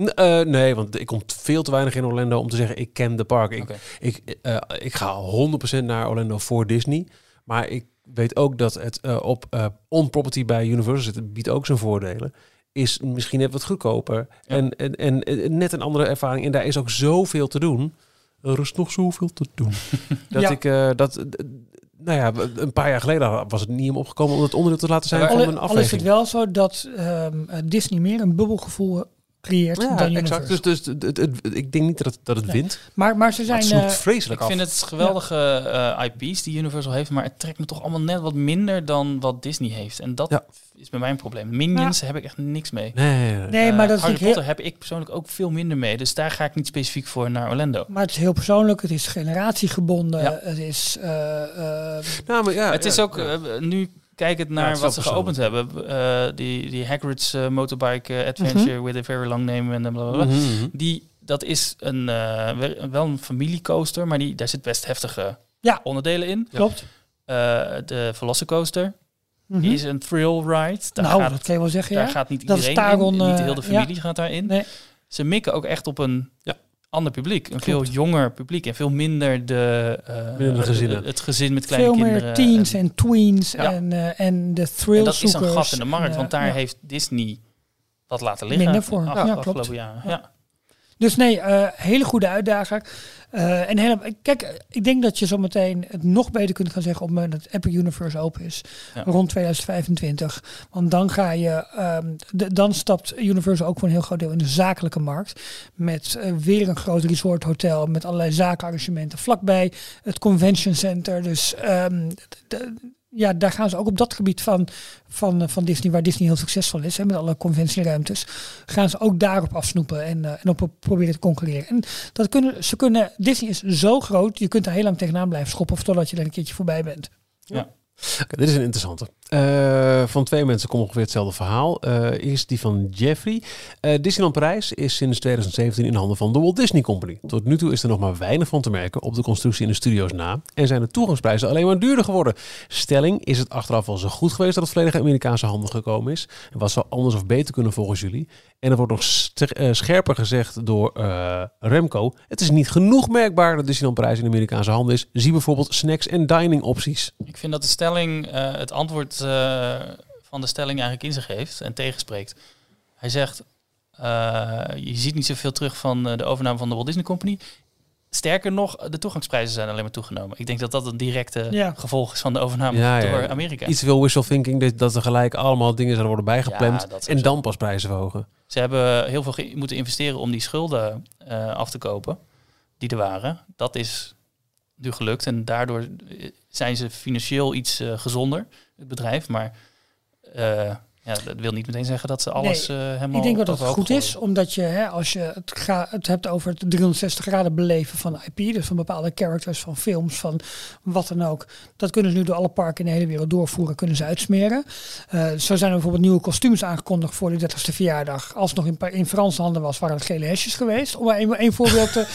N- eh, nee, want ik kom veel te weinig in Orlando om te zeggen ik ken de park. Ik, ik, eh, ik ga 100% naar Orlando voor Disney. Maar ik weet ook dat het eh, op eh, on-property bij Universal zitten biedt ook zijn voordelen. Is misschien net wat goedkoper.
Ja.
En, en, en, en net een andere ervaring. En daar is ook zoveel te doen. Er is nog zoveel te doen. dat
Ja.
ik eh, dat. nou ja, een paar jaar geleden was het niet om opgekomen om het onderdeel te laten zijn
Maar
van
Al,
mijn
al is het wel zo dat ehm, eh, Disney meer een bubbelgevoel creëert
ja,
dan
exact. Dus, dus het, het- ik denk niet dat het, dat het
Nee.
wint.
maar, maar ze
Maar
zijn...
het
eh,
vreselijk
Ik
af.
vind het geweldige eh, IP's die Universal heeft, maar het trekt me toch allemaal net wat minder dan wat Disney heeft. En dat
Ja.
is bij mij een probleem. Minions heb ik echt niks mee.
Nee, nee,
maar dat is
Harry
heel,
Potter heb ik persoonlijk ook veel minder mee. Dus daar ga ik niet specifiek voor naar Orlando.
maar het is heel persoonlijk. Het is generatiegebonden.
Ja.
Het is... eh,
Nou, maar ja,
het is ook,
ja.
nu kijkend naar
het is
wat ze geopend hebben. eh, die, die Hagrid's eh, Motorbike eh, Adventure with a very long name en blablabla.
Mhm, mhm.
Die, dat is een, wel- een familiecoaster, maar die, daar zit best heftige
Ja.
onderdelen in.
klopt.
De Velocicoaster
Mhm.
is een thrill ride. Daar,
nou,
gaat,
dat kan je wel zeggen,
daar
ja.
gaat niet
Dat is
iedereen
Taron,
in. Niet heel de
ja.
familie gaat daarin.
Nee.
Ze mikken ook echt op een
Ja.
Ander publiek. Een
Klopt.
veel jonger publiek en veel minder de, eh,
Minder de gezinnen.
Het, het gezin met kleine
Veel
kinderen.
meer teens en tweens
Ja.
en, eh, en de
En
thrill
dat is een gat in de markt,
En,
want daar
ja.
heeft Disney wat laten liggen.
Minder voor.
de
Ja, klopt.
afgelopen jaren.
Ja.
Ja.
Dus nee, eh, hele goede uitdager. Eh, en hele, kijk, ik denk dat je zometeen het nog beter kunt gaan zeggen op het moment dat Epic Universe open is.
Ja.
Rond 2025. Want dan ga je, ehm, de- dan stapt Universal ook voor een heel groot deel in de zakelijke markt. Met eh, weer een groot resort hotel met allerlei zakenarrangementen vlakbij. Het convention center. Dus ehm, d- d- ja, daar gaan ze ook op dat gebied van, van, eh, van Disney, waar Disney heel succesvol is, hè, met alle conventieruimtes, gaan ze ook daarop afsnoepen en, eh, en op pro- proberen te concurreren. En dat kunnen, ze kunnen, Disney is zo groot, je kunt er heel lang tegenaan blijven schoppen, of totdat je er een keertje voorbij bent.
Oké, dit is een interessante. Eh, van twee mensen komt ongeveer hetzelfde verhaal. Eh eerst die van Jeffrey. Eh, Disneyland Parijs is sinds 2017 in handen van de Walt Disney Company. Tot nu toe is er nog maar weinig van te merken op de constructie in de studio's na. En zijn de toegangsprijzen alleen maar duurder geworden. Stelling, is het achteraf wel zo goed geweest dat het volledig Amerikaanse handen gekomen is? En wat zou anders of beter kunnen volgens jullie? En er wordt nog scherper gezegd door Remco. Het is niet genoeg merkbaar dat Disneyland Parijs in Amerikaanse handen is. Zie bijvoorbeeld snacks en dining opties.
Ik vind dat de stelling het antwoord eh, van de stelling eigenlijk in zich heeft en tegenspreekt. Hij zegt, eh, je ziet niet zoveel terug van eh, de overname van de Walt Disney Company. Sterker nog, de toegangsprijzen zijn alleen maar toegenomen. Ik denk dat dat een directe
Ja.
gevolg is van de overname
Ja,
door
ja.
Amerika.
Iets te veel wishful thinking, dat, er gelijk allemaal dingen zouden worden bijgepland. En dan pas prijzen verhogen.
Ze hebben heel veel moeten investeren om die schulden eh, af te kopen die er waren. Dat is nu gelukt en daardoor zijn ze financieel iets gezonder, het bedrijf. Maar eh, Ja, dat wil niet meteen zeggen dat ze alles eh helemaal
Ik denk dat het goed is, omdat je, hè, als je het, ga, het hebt over het 360 graden beleven van IP, dus van bepaalde characters, van films, van wat dan ook. Dat kunnen ze nu door alle parken in de hele wereld doorvoeren, kunnen ze uitsmeren. Eh, zo zijn er bijvoorbeeld nieuwe kostuums aangekondigd voor de 30ste verjaardag. Als het nog in, in Franse handen was, waren het gele hesjes geweest. Om maar één één voorbeeld te,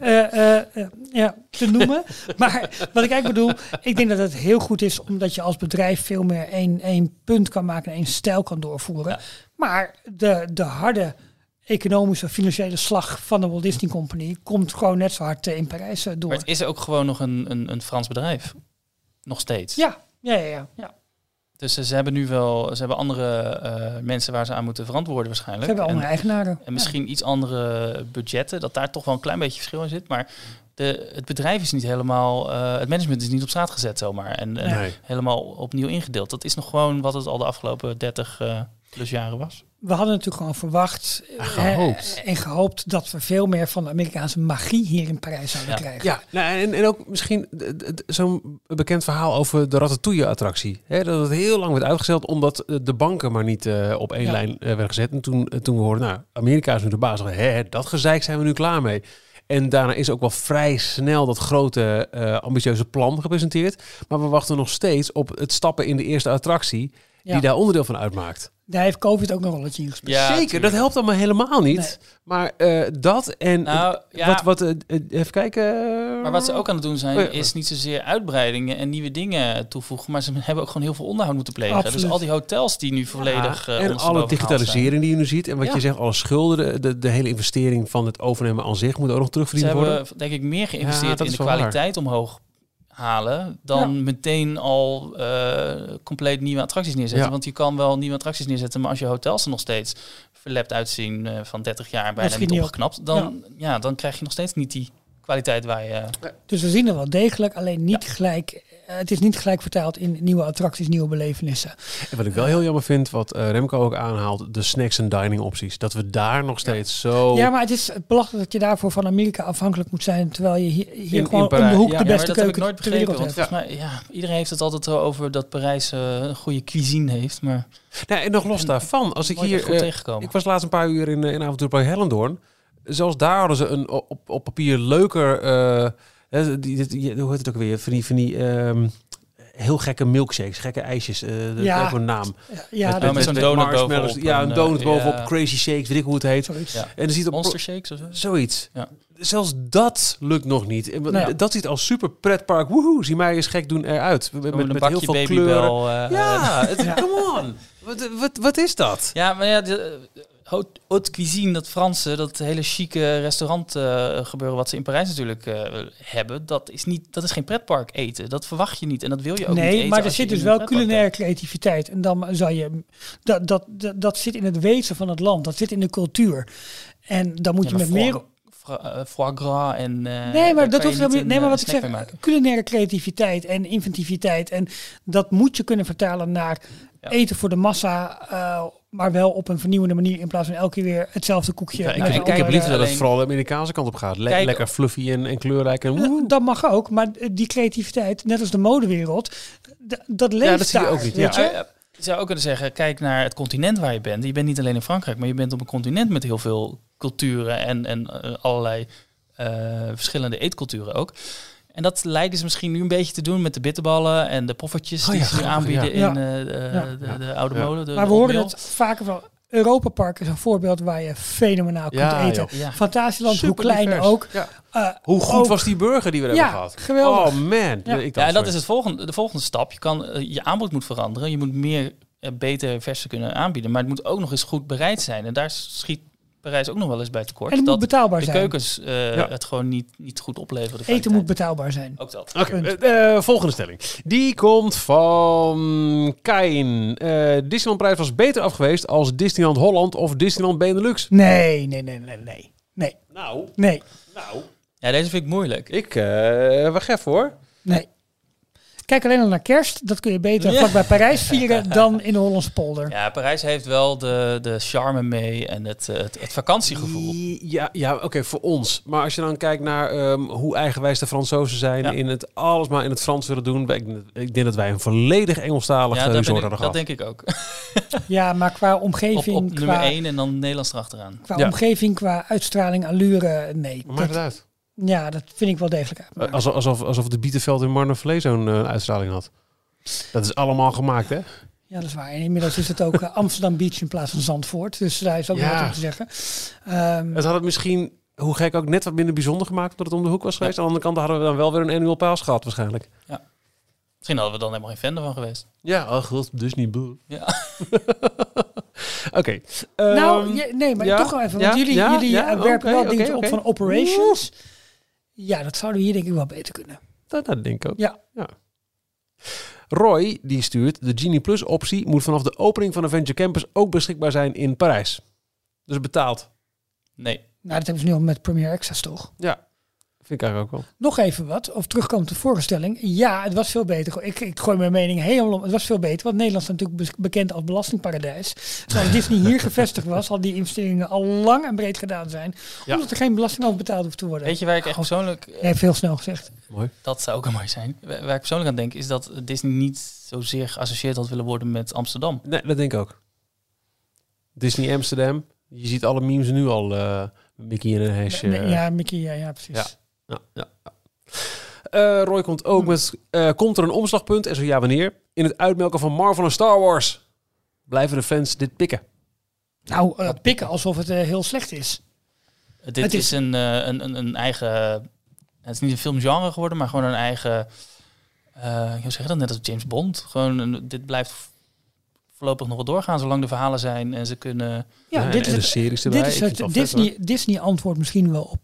eh, ja, te noemen. Maar wat ik eigenlijk bedoel, ik denk dat het heel goed is omdat je als bedrijf veel meer één, één punt kan maken en één stijl kan doorvoeren.
Ja.
Maar de, de harde economische, financiële slag van de Walt Disney Company komt gewoon net zo hard eh, in Parijs eh, door.
Maar het is ook gewoon nog een, een, een Frans bedrijf. Nog steeds.
Ja, ja, ja, ja. ja.
Dus eh, ze hebben nu wel, ze hebben andere mensen waar ze aan moeten verantwoorden
Ze
waarschijnlijk.
hebben
En-
andere eigenaren.
En misschien iets andere budgetten, dat daar toch wel een klein beetje verschil in zit. Maar de, het bedrijf is niet helemaal, eh, het management is niet op straat gezet zomaar. En, en
Nee.
helemaal opnieuw ingedeeld. Dat is nog gewoon wat het al de afgelopen 30 eh, plus jaren was.
We hadden natuurlijk gewoon verwacht
En
eh,
gehoopt.
en gehoopt dat we veel meer van de Amerikaanse magie hier in Parijs zouden
Ja.
krijgen.
Ja, nou, en, en ook misschien zo'n bekend verhaal over de Ratatouille-attractie. Hè, dat het heel lang werd uitgesteld omdat eh, de banken maar niet eh, op één
Ja.
lijn eh, werden gezet. En toen, eh, toen we hoorden, nou, Amerika is nu de baas. Hè, dat gezeik zijn we nu klaar mee. En daarna is ook wel vrij snel dat grote eh, ambitieuze plan gepresenteerd. Maar we wachten nog steeds op het stappen in de eerste attractie
Ja.
die daar onderdeel van uitmaakt.
Daar heeft COVID ook een rolletje in gespeeld.
Ja,
Zeker,
tuurlijk.
dat helpt allemaal helemaal niet.
Nee.
Maar eh, dat en
Nou, ja.
wat, wat eh, eh, even kijken. eh,
Maar wat ze ook aan het doen zijn,
Oh ja.
is niet zozeer uitbreidingen en nieuwe dingen toevoegen. Maar ze hebben ook gewoon heel veel onderhoud moeten plegen.
Absoluut.
Dus al die hotels die nu volledig
Ja,
eh,
en alle
zijn.
digitalisering die je nu ziet. En wat
Ja.
je zegt, alle schulden, de, hele investering van het overnemen aan zich moet ook nog
Ze
terugverdiend
hebben
worden.
denk ik meer geïnvesteerd in de
wel
kwaliteit omhoog halen dan meteen al eh, compleet nieuwe attracties neerzetten.
Ja.
Want je kan wel nieuwe attracties neerzetten, maar als je hotels er nog steeds verlept uitzien eh, van 30 jaar bijna niet
niet op.
opgeknapt, dan, ja. dan krijg je nog steeds niet die kwaliteit waar je...
Dus we zien er wel degelijk, alleen niet gelijk. Eh, het is niet gelijk vertaald in nieuwe attracties, nieuwe belevenissen.
En wat ik wel heel jammer vind, wat eh, Remco ook aanhaalt, de snacks en dining opties. Dat we daar nog steeds zo...
Ja, maar het is belachelijk dat je daarvoor van Amerika afhankelijk moet zijn, terwijl je hier, hier
In-
gewoon
in
om de hoek
Ja,
de
Ja, maar
beste
dat heb ik
keuken
nooit begrepen. Want
hebt.
volgens mij, ja, iedereen heeft het altijd over dat Parijs eh, een goede cuisine heeft. Maar
Nou, en nog los
En-
daarvan, als ik hier...
goed
eh, ik was laatst een paar uur in, eh, in Avontuurpark Hellendoorn. Zelfs daar hadden ze een op, op papier leuker... eh, eh, die, die, hoe heet het ook weer? Van die, van die ehm, heel gekke milkshakes, gekke ijsjes. eh dat
Ja.
ook een naam.
Ja, ja,
met
dat-
zo'n donut bovenop
Ja,
en,
een donut
eh,
bovenop,
ja.
crazy shakes, weet ik hoe het heet.
zoiets.
Ja.
En dan ziet er
Monster shakes of zo?
Zoiets.
Ja.
Zelfs dat lukt nog niet. En
Nee.
Dat ziet als super pretpark. Woehoe, zie mij eens gek doen eruit. Met, met,
Met,
met heel veel kleuren.
babybel. eh,
Ja, het, come on. Wat, wat, wat is dat?
Ja, maar ja, de haute cuisine, dat Franse, dat hele chique restaurant eh, gebeuren wat ze in Parijs natuurlijk eh, hebben, dat is, niet, dat is geen pretpark eten. Dat verwacht je niet en dat wil je ook niet
Nee, maar er zit dus wel culinaire creativiteit. En dan zou je. Dat, dat, dat, dat zit in het wezen van het land. Dat zit in de cultuur. En dan moet je met meer.
foie, foie- eh, gras en...
Nee, maar dat hoeft helemaal
niet een,
Nee, maar wat ik zeg, culinaire creativiteit en inventiviteit. En dat moet je kunnen vertalen naar
Ja.
eten voor de massa. Maar wel op een vernieuwende manier. In plaats van elke keer weer hetzelfde koekje.
Ja, ik, ik, heb liever dat het vooral de Amerikaanse kant op gaat. Le-
Kijk-
lekker fluffy en, en kleurrijk. En
Eh,
woehoe.
Dat mag ook, maar die creativiteit, net als de modewereld, dat leeft
dat zie je
daar,
ook niet,
weet
ja.
je?
Eh, eh, Je zou ook kunnen zeggen, kijk naar het continent waar je bent. Je bent niet alleen in Frankrijk, maar je bent op een continent met heel veel culturen en, en eh, allerlei eh, verschillende eetculturen ook. En dat lijken ze misschien nu een beetje te doen met de bitterballen en de poffertjes
Oh
die ze nu aanbieden
ja.
in eh, de,
Ja.
de, de oude
Ja.
molen. De,
Maar we horen het vaker van. Europa Park is een voorbeeld waar je fenomenaal kunt
Ja,
eten.
Ja.
Fantasieland, hoe klein
divers.
ook.
Ja.
Eh,
Hoe goed
ook-
was die burger die we
Ja,
hebben gehad?
geweldig.
Oh man.
Ja.
Ik
Ja,
dacht,
en dat is het volgende, de volgende stap. Je, kan, eh, je aanbod moet veranderen. Je moet meer, eh, beter, verse kunnen aanbieden. Maar het moet ook nog eens goed bereid zijn. En daar schiet Parijs ook nog wel eens bij tekort.
en het moet
dat
betaalbaar
de
zijn.
keukens eh,
Ja.
het gewoon niet, niet goed opleveren. de
Eten moet betaalbaar zijn.
Ook dat.
Oké, eh, eh, volgende stelling. Die komt van Kain. Eh Disneyland Prijs was beter af geweest als Disneyland Holland of Disneyland Benelux.
Nee, nee, nee, nee, nee. Nee,
Nou,
nee,
nou.
Ja, deze vind ik moeilijk.
Ik, eh wacht even hoor.
nee. Kijk alleen al naar kerst. Dat kun je beter
Ja.
vlakbij Parijs vieren dan in de Hollandse polder.
Ja, Parijs heeft wel de, de charme mee en het, eh, het, het vakantiegevoel.
Ja, ja oké, voor ons. Maar als je dan kijkt naar ehm, hoe eigenwijs de Fransozen zijn
Ja.
in het alles maar in het Frans willen doen. Ik, ik denk dat wij een volledig Engelstalig
Ja,
ja,
dat, ben
resort
ik,
hadden
dat
gehad.
denk ik ook.
Ja, maar qua omgeving,
op nummer
qua,
1 en dan Nederlands erachteraan.
qua
Ja.
omgeving, qua uitstraling, allure, nee.
Maar maakt het
Dat,
uit.
Ja, dat vind ik wel degelijk uitmaken.
Alsof, alsof, alsof de Bietenveld in Marne zo'n eh, uitstraling had. Dat is allemaal gemaakt, hè?
Ja, dat is waar. En inmiddels is het ook eh, Amsterdam Beach in plaats van Zandvoort. Dus daar is ook
Ja.
wat om te zeggen. Ehm,
Het had het misschien, hoe gek ook, net wat minder bijzonder gemaakt omdat het om de hoek was geweest. Aan de andere kant hadden we dan wel weer een annual pass gehad waarschijnlijk.
Misschien hadden we dan helemaal geen fan ervan geweest.
Ja, oh god, dus niet boe.
Ja.
Oké.
nou,
ehm,
ja, nee, maar
ja,
toch wel even.
ja,
Want jullie,
ja,
jullie
ja,
eh, werpen wel
oké,
dingen op van operations. Ja, dat zouden we hier denk ik wel beter kunnen.
dat, dat denk ik ook.
Ja.
Roy, die stuurt, de Genie Plus optie moet vanaf de opening van Adventure Campus ook beschikbaar zijn in Parijs. Dus betaald.
Nee.
Nou, dat hebben ze nu al met Premier Access toch?
Ja, vind ik eigenlijk ook wel.
Nog even wat, of terugkomen tot de voorstelling. Ja, het was veel beter. Ik, ik gooi mijn mening helemaal om. Het was veel beter, want Nederland is natuurlijk be- bekend als belastingparadijs. Als Disney hier gevestigd was, had die investeringen al lang en breed gedaan zijn.
Ja.
Omdat er geen belasting over betaald hoeft te worden.
Weet je waar ik echt persoonlijk... eh,
Nee, veel snel gezegd.
Mooi.
Dat zou ook een mooi zijn. Waar ik persoonlijk aan denk, is dat Disney niet zozeer geassocieerd had willen worden met Amsterdam.
Nee, dat denk ik ook. Disney Amsterdam. Je ziet alle memes nu al. eh, Mickey in een eh,
ja, Mickey, ja, ja precies.
Ja. Ja, ja. Eh, Roy komt ook met... eh, komt er een omslagpunt? En zo ja, wanneer? In het uitmelken van Marvel en Star Wars. Blijven de fans dit pikken?
Nou, eh, pikken alsof het heel slecht is.
Dit
Het
is,
is-
een, een, een, een eigen... Het is niet een filmgenre geworden, maar gewoon een eigen... eh hoe zeg je dat? Net als James Bond. Gewoon een, dit blijft voorlopig nog wel doorgaan, zolang de verhalen zijn en ze kunnen...
Ja, dit
en
is
de
het,
series erbij.
dit is
Ik
het
het wel vet,
Disney, Disney antwoord misschien wel op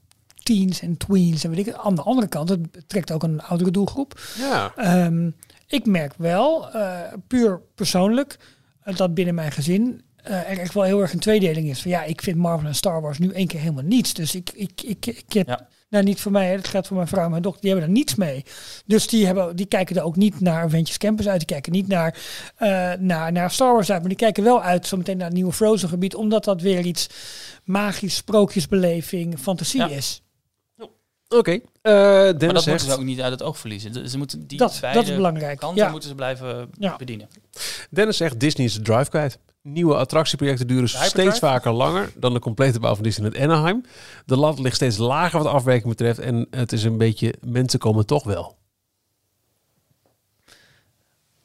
teens en tweens en weet ik. Aan de andere kant, het trekt ook een oudere doelgroep.
Ja.
Ehm, ik merk wel, eh, puur persoonlijk, eh, dat binnen mijn gezin eh, er echt wel heel erg een tweedeling is. Van ja, ik vind Marvel en Star Wars nu één keer helemaal niets. Dus ik, ik, ik, ik heb,
Ja.
nou niet voor mij, hè, dat gaat voor mijn vrouw en mijn dochter, die hebben er niets mee. Dus die, hebben, die kijken er ook niet naar Avengers Campus uit. Die kijken niet naar, eh, naar, naar Star Wars uit. Maar die kijken wel uit zometeen naar het nieuwe Frozen gebied. Omdat dat weer iets magisch, sprookjesbeleving, fantasie
Ja.
is.
Oké. eh
Maar
Dennis
dat moeten
zegt...
ze ook niet uit het oog verliezen. Ze moeten die
Dat,
beide
dat is belangrijk.
kanten
Ja.
moeten ze blijven
Ja.
bedienen.
Dennis zegt Disney is de drive kwijt. Nieuwe attractieprojecten duren steeds vaker langer dan de complete bouw van Disneyland Anaheim. De lat ligt steeds lager wat afwerking betreft en het is een beetje mensen komen toch wel.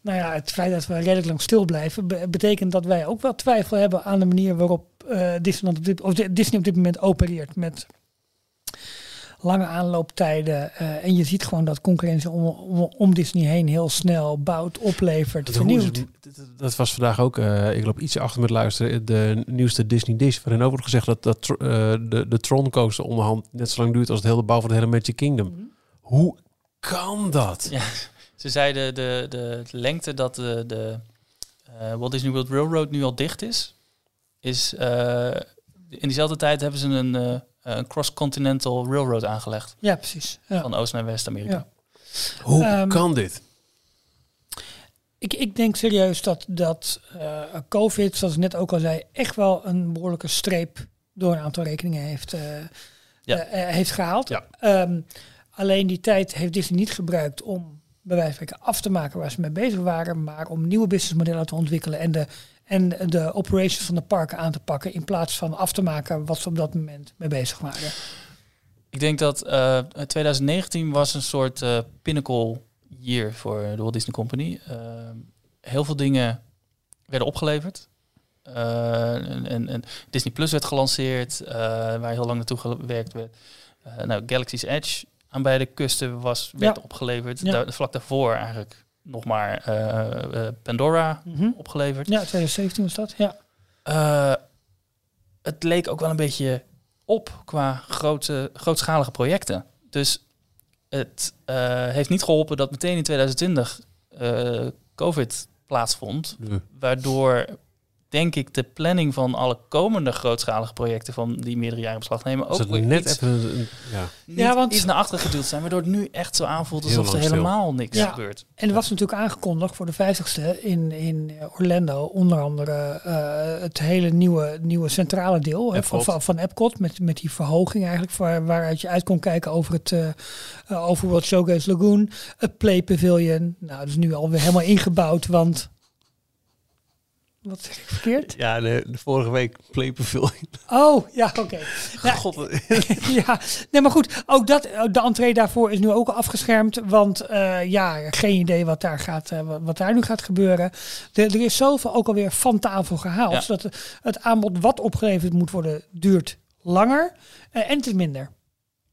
Nou ja, het feit dat we redelijk lang stil blijven, be- betekent dat wij ook wel twijfel hebben aan de manier waarop eh, Disneyland op dit, of Di- Disney op dit moment opereert. Met lange aanlooptijden. eh, en je ziet gewoon dat concurrentie om, om, om Disney heen heel snel bouwt, oplevert,
Dat,
vernieuwt.
het- dat- was vandaag ook, eh, ik loop ietsje achter met luisteren, de nieuwste Disney Dish. Waarin ook wordt gezegd dat, dat tr- eh, de, de Tron coaster onderhand net zo lang duurt als de hele bouw van de hele Magic Kingdom.
Mhm.
Hoe kan dat?
Ja, ze zeiden de, de lengte dat de, de eh, Walt Disney World Railroad nu al dicht is, is eh, in diezelfde tijd hebben ze een, eh, een cross-continental railroad aangelegd.
Ja, precies. Ja.
Van Oost naar West-Amerika.
Ja.
Hoe
Ehm,
kan dit?
Ik, ik denk serieus dat, dat eh, COVID, zoals ik net ook al zei, echt wel een behoorlijke streep door een aantal rekeningen heeft, eh,
Ja.
eh, eh, heeft gehaald.
Ja.
Ehm, alleen die tijd heeft Disney niet gebruikt om bij wijze van spreken af te maken waar ze mee bezig waren, maar om nieuwe businessmodellen te ontwikkelen en de, en de operations van de parken aan te pakken in plaats van af te maken wat ze op dat moment mee bezig waren.
Ik denk dat eh, 2019 was een soort eh pinnacle year voor de Walt Disney Company. Eh, heel veel dingen werden opgeleverd. Eh, en, en, en Disney Plus werd gelanceerd, eh, waar heel lang naartoe gewerkt werd. Eh, nou, Galaxy's Edge aan beide kusten was, werd
Ja.
opgeleverd.
Ja.
Vlak daarvoor eigenlijk nog maar eh, eh, Pandora opgeleverd.
Ja, 2017 was dat. Ja.
Eh, het leek ook wel een beetje op qua grote, grootschalige projecten. Dus het eh, heeft niet geholpen dat meteen in 2020 eh, COVID plaatsvond.
Nee.
Waardoor denk ik de planning van alle komende grootschalige projecten van die meerdere jaren beslag nemen ook
het
weer
net
iets,
even een, ja.
niet
Ja, want-
iets naar achteren geduwd zijn, waardoor het nu echt zo aanvoelt alsof er
stil.
helemaal niks
Ja.
gebeurt.
En er was natuurlijk aangekondigd voor de 50ste in, in Orlando, onder andere eh, het hele nieuwe, nieuwe centrale deel hè, van,
Epcot.
van, van Epcot, met, met die verhoging eigenlijk, waar, waaruit je uit kon kijken over het eh eh, Overworld Showcase Lagoon, het Play Pavilion. Nou, dat is nu alweer helemaal ingebouwd, want... Wat zeg ik verkeerd?
Ja, de, de vorige week Play Pavilion.
Oh, ja, oké. Ja,
God,
ja, nee, maar goed, ook dat, ook de entree daarvoor is nu ook afgeschermd. Want eh, ja, geen idee wat daar, gaat, eh, wat, daar nu gaat gebeuren. Er, er is zoveel ook alweer van tafel gehaald.
Ja.
Zodat het, aanbod wat opgeleverd moet worden, duurt langer eh, en het is minder.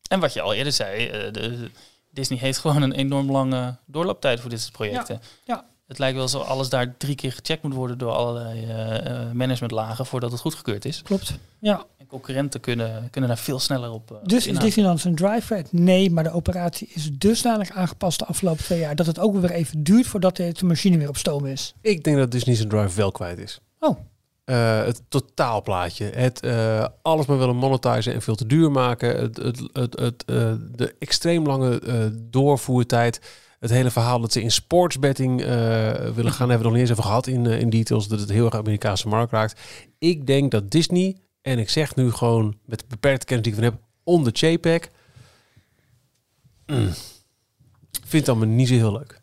En wat je al eerder zei, eh, de, Disney heeft gewoon een enorm lange doorlooptijd voor dit soort projecten.
ja.
Het lijkt wel alsof alles daar drie keer gecheckt moet worden door allerlei eh, eh, managementlagen voordat het goedgekeurd is.
Klopt. Ja.
En concurrenten kunnen, kunnen daar veel sneller op. eh,
Dus is
inhaken.
Disneyland een drive red? Nee, maar de operatie is dusdanig aangepast de afgelopen twee jaar dat het ook weer even duurt voordat de machine weer op stoom is.
Ik denk dat Disney zijn drive wel kwijt is.
Oh.
Eh, het totaalplaatje. Het eh, alles maar willen monetizen en veel te duur maken. Het, het, het, het, eh, de extreem lange eh, doorvoertijd. Het hele verhaal dat ze in sportsbetting eh, willen gaan, hebben we nog niet eens even gehad in, eh, in details. Dat het heel erg Amerikaanse markt raakt. Ik denk dat Disney, en ik zeg nu gewoon met de beperkte kennis die ik van heb, on de JPEG. Mm, vindt dat me niet zo heel leuk.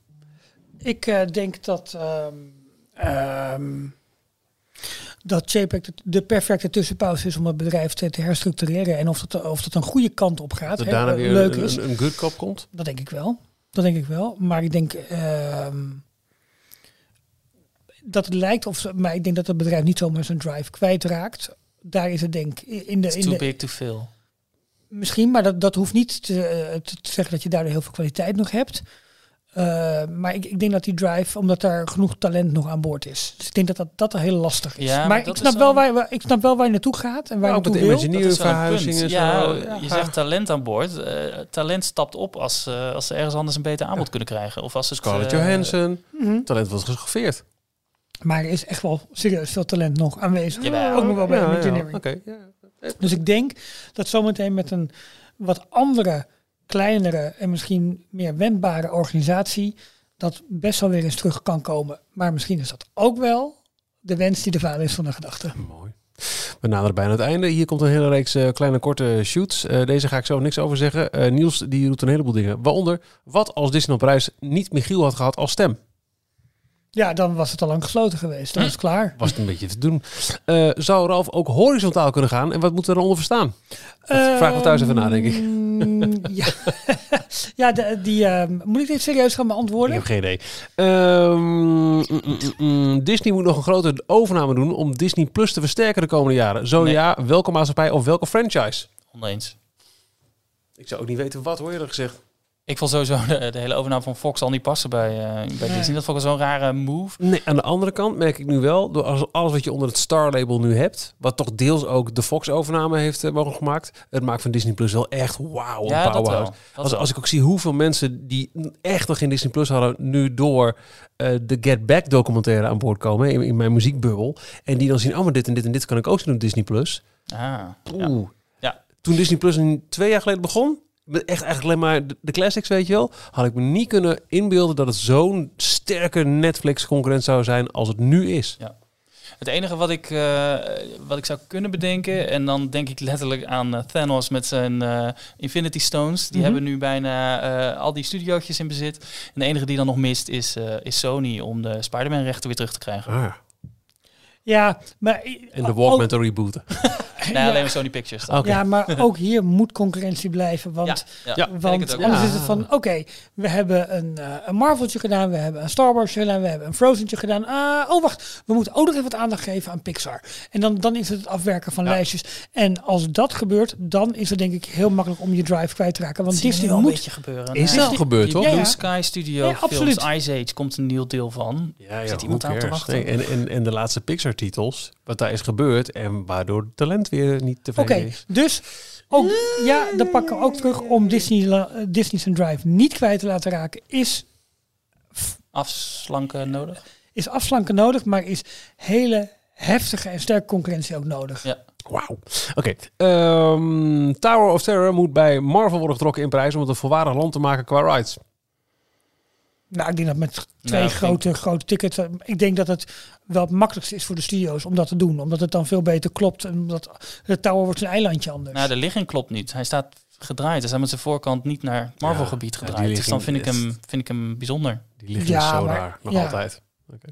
Ik eh, denk dat, ehm, dat JPEG de, de perfecte tussenpauze is om het bedrijf te, te herstructureren. En of dat, of dat een goede kant op gaat,
Dat
hè,
daarna weer
leuk
een,
is,
een, een good cop komt.
dat denk ik wel. Dat denk ik wel. Maar ik denk ehm, dat het lijkt of, maar ik denk dat het bedrijf niet zomaar zijn drive kwijtraakt. Daar is het denk ik in de,
It's
in
too
de,
big to fail.
Misschien, maar dat, dat hoeft niet te, eh, te te zeggen dat je daardoor heel veel kwaliteit nog hebt. Eh, maar ik, ik denk dat die drive, omdat daar genoeg talent nog aan boord is. Dus ik denk dat dat, dat er heel lastig is.
Ja, maar
maar ik snap,
is
wel waar, waar- ik snap wel waar je naartoe gaat en waar je
met
naartoe wil.
Imagineer
Dat is een
zo.
Ja, je zegt talent aan boord. Eh, talent stapt op als, eh, als ze ergens anders een beter aanbod kunnen krijgen. Of als het,
Scarlett
eh,
Johansson.
Mhm.
Talent wordt geschoffeerd.
Maar er is echt wel serieus veel talent nog aanwezig.
Jawel.
Ook nog wel bij
ja.
Dus ik denk dat zometeen met een wat andere, kleinere en misschien meer wendbare organisatie dat best wel weer eens terug kan komen. Maar misschien is dat ook wel de wens die de vader is van de gedachte.
Mooi. We naderen bijna het einde. Hier komt een hele reeks eh, kleine korte shoots. Eh, deze ga ik zo niks over zeggen. Eh, Niels die doet een heleboel dingen. Waaronder, wat als Disney op reis niet Michiel had gehad als stem?
Ja, dan was het al lang gesloten geweest. Dan is het klaar.
Was het een beetje te doen. Eh, zou Ralf ook horizontaal kunnen gaan? En wat moet er dan onder verstaan? Dat vraag me thuis even na, denk ik.
Ehm, ja, ja de, die, ehm, moet ik dit serieus gaan
Ik
beantwoorden?
heb geen idee. Ehm, mm, mm, mm, Disney moet nog een grote overname doen om Disney Plus te versterken de komende jaren. Zo
Nee.
ja, welke maatschappij of welke franchise?
Oneens.
Ik zou ook niet weten wat hoor je gezegd.
Ik vond sowieso de, de hele overname van Fox al niet passen bij, eh, bij
Nee.
Disney. Dat vond ik zo'n rare move.
Nee, aan de andere kant merk ik nu wel, door alles- wat je onder het Star-label nu hebt, wat toch deels ook de Fox-overname heeft eh, mogelijk gemaakt, het maakt van Disney Plus wel echt wauw, een
Ja,
powerhouse. Als, als ik ook zie hoeveel mensen die echt nog geen Disney Plus hadden, nu door eh, de Get Back documentaire aan boord komen in, in mijn muziekbubbel, en die dan zien, oh maar dit en dit en dit kan ik ook zien op Disney Plus.
Ah.
Oeh.
Ja.
Toen Disney Plus twee jaar geleden begon, echt eigenlijk alleen maar de, de classics, weet je wel, had ik me niet kunnen inbeelden dat het zo'n sterke Netflix-concurrent zou zijn als het nu is.
Het enige wat ik, eh, wat ik zou kunnen bedenken, en dan denk ik letterlijk aan eh, Thanos met zijn eh, Infinity Stones. Die
Mhm.
hebben nu bijna eh, al die studiootjes in bezit. En de enige die dan nog mist is, eh, is Sony om de Spider-Man rechten weer terug te krijgen.
Ah,
Ja, maar...
en de Walkman te rebooten.
Nee,
ja,
alleen maar Sony Pictures. dan.
Oké.
ja, maar ook hier moet concurrentie blijven. Want Want anders
Ja.
is het van, oké, we hebben een, eh een Marveltje gedaan, we hebben een Star Wars gedaan, we hebben een Frozentje gedaan. Ah, oh, wacht, we moeten ook nog even wat aandacht geven aan Pixar. En dan, dan is het het afwerken van
Ja.
lijstjes. En als dat gebeurt, dan is het denk ik heel makkelijk om je drive kwijt te raken. Want
Dat
Disney
een
moet...
beetje gebeuren.
Is al gebeurd,
Blue
ja.
Sky Studio
Ja, absoluut.
films Ice Age komt een nieuw deel van.
Ja, ja,
Zit iemand aan te wachten?
Nee, en, en, en de laatste Pixar-titels, wat daar is gebeurd en waardoor talent weer niet
Oké,
tevreden is.
dus ook, ja, dan pakken we ook terug om Disney, Disney zijn drive niet kwijt te laten raken. Is
Afslanken nodig.
is afslanken nodig, maar is hele, heftige en sterke concurrentie ook nodig.
Ja.
Wauw. Oké. Ehm, Tower of Terror moet bij Marvel worden getrokken in prijs om het een volwaardig land te maken qua rights.
Nou, ik denk dat met twee
Nou, ik
grote, grote tickets. eh, Ik denk dat het wel het makkelijkste is voor de studio's om dat te doen. Omdat het dan veel beter klopt. En omdat het Tower wordt een eilandje anders.
Nou, de ligging klopt niet. Hij staat gedraaid. Hij staat met zijn voorkant niet naar het Marvel-gebied
Ja, die
gedraaid. dus dan vind
ligging
ik, hem, vind ik hem bijzonder.
Die liggen
Ja,
zo
maar-
raar. Nog
ja.
altijd. Oké.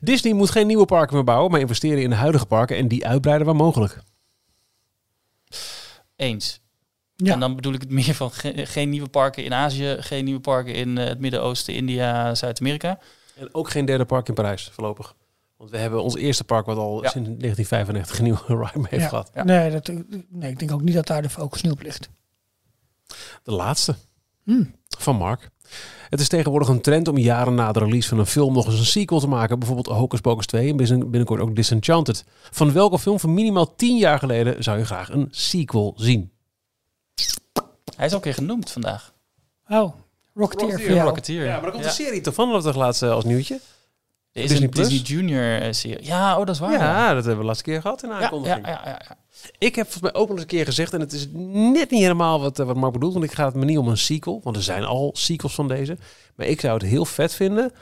Disney moet geen nieuwe parken meer bouwen, maar investeren in de huidige parken en die uitbreiden waar mogelijk.
Eens.
Ja.
En dan bedoel ik het meer van ge- geen nieuwe parken in Azië, geen nieuwe parken in eh, het Midden-Oosten, India, Zuid-Amerika.
En ook geen derde park in Parijs voorlopig. Want we hebben ons eerste park wat al
Ja.
sinds 1995 een nieuwe ride heeft
Ja.
gehad.
Ja.
Nee, dat, nee, ik denk ook niet dat daar de focus nu op ligt.
De laatste.
Hmm.
Van Mark. Het is tegenwoordig een trend om jaren na de release van een film nog eens een sequel te maken. Bijvoorbeeld Hocus Pocus 2 en binnen- binnenkort ook Disenchanted. Van welke film van minimaal 10 jaar geleden zou je graag een sequel zien?
Hij is ook weer genoemd vandaag.
Oh, Rocketeer jou.
Rocketeer.
Ja, maar er komt
Ja.
een serie toch van, dat toch laatst eh, als nieuwtje?
Er is
Disney
een
Plus?
Disney Junior eh, serie. Ja, oh, dat is waar.
Ja, dat hebben we laatste keer gehad in de
ja, ja,
aankondiging.
ja, ja, ja.
Ik heb volgens mij ook al eens een keer gezegd, en het is net niet helemaal wat, eh, wat Mark bedoelt, want ik ga het me niet om een sequel, want er zijn al sequels van deze. Maar ik zou het heel vet vinden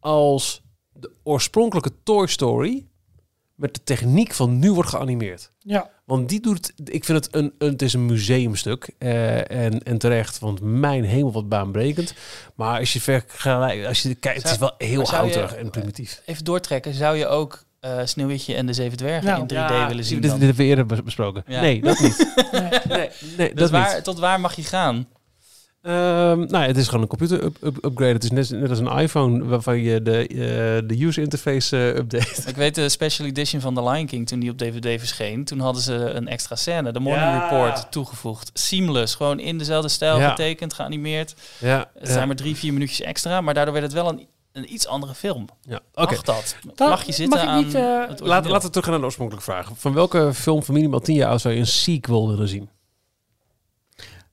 als de oorspronkelijke Toy Story met de techniek van nu wordt geanimeerd.
Ja,
Want die doet, ik vind het een, een het is een museumstuk eh, en, en terecht, want mijn hemel wat baanbrekend. Maar als je vergelijkt, als je kijkt, het is wel heel houterig en primitief.
Even doortrekken. Zou je ook eh Sneeuwwitje en de Zeven Dwergen
Nou,
in 3D
Ja,
willen zien
Dit, dit hebben we eerder bes- besproken.
Ja.
Nee, dat niet.
nee.
Nee, nee
Dus
dat
waar,
niet.
tot waar mag je gaan?
Ehm, nou, ja, het is gewoon een computer up, up- upgrade. Het is net, net als een iPhone waarvan je de, eh, de user interface eh, update.
Ik weet de special edition van The Lion King toen die op DVD verscheen. Toen hadden ze een extra scène, de Morning
Ja.
Report, toegevoegd. Seamless, gewoon in dezelfde stijl
Ja.
getekend, geanimeerd.
Ja,
Het zijn maar drie, vier minuutjes extra, maar daardoor werd het wel een, een iets andere film.
ja. Oké,
Mag dat? Mag je zitten
mag ik
aan
niet, eh,
het
Laat, laten we terug gaan naar de oorspronkelijke vraag. Van welke film van minimaal 10 jaar oud zou je een sequel willen zien?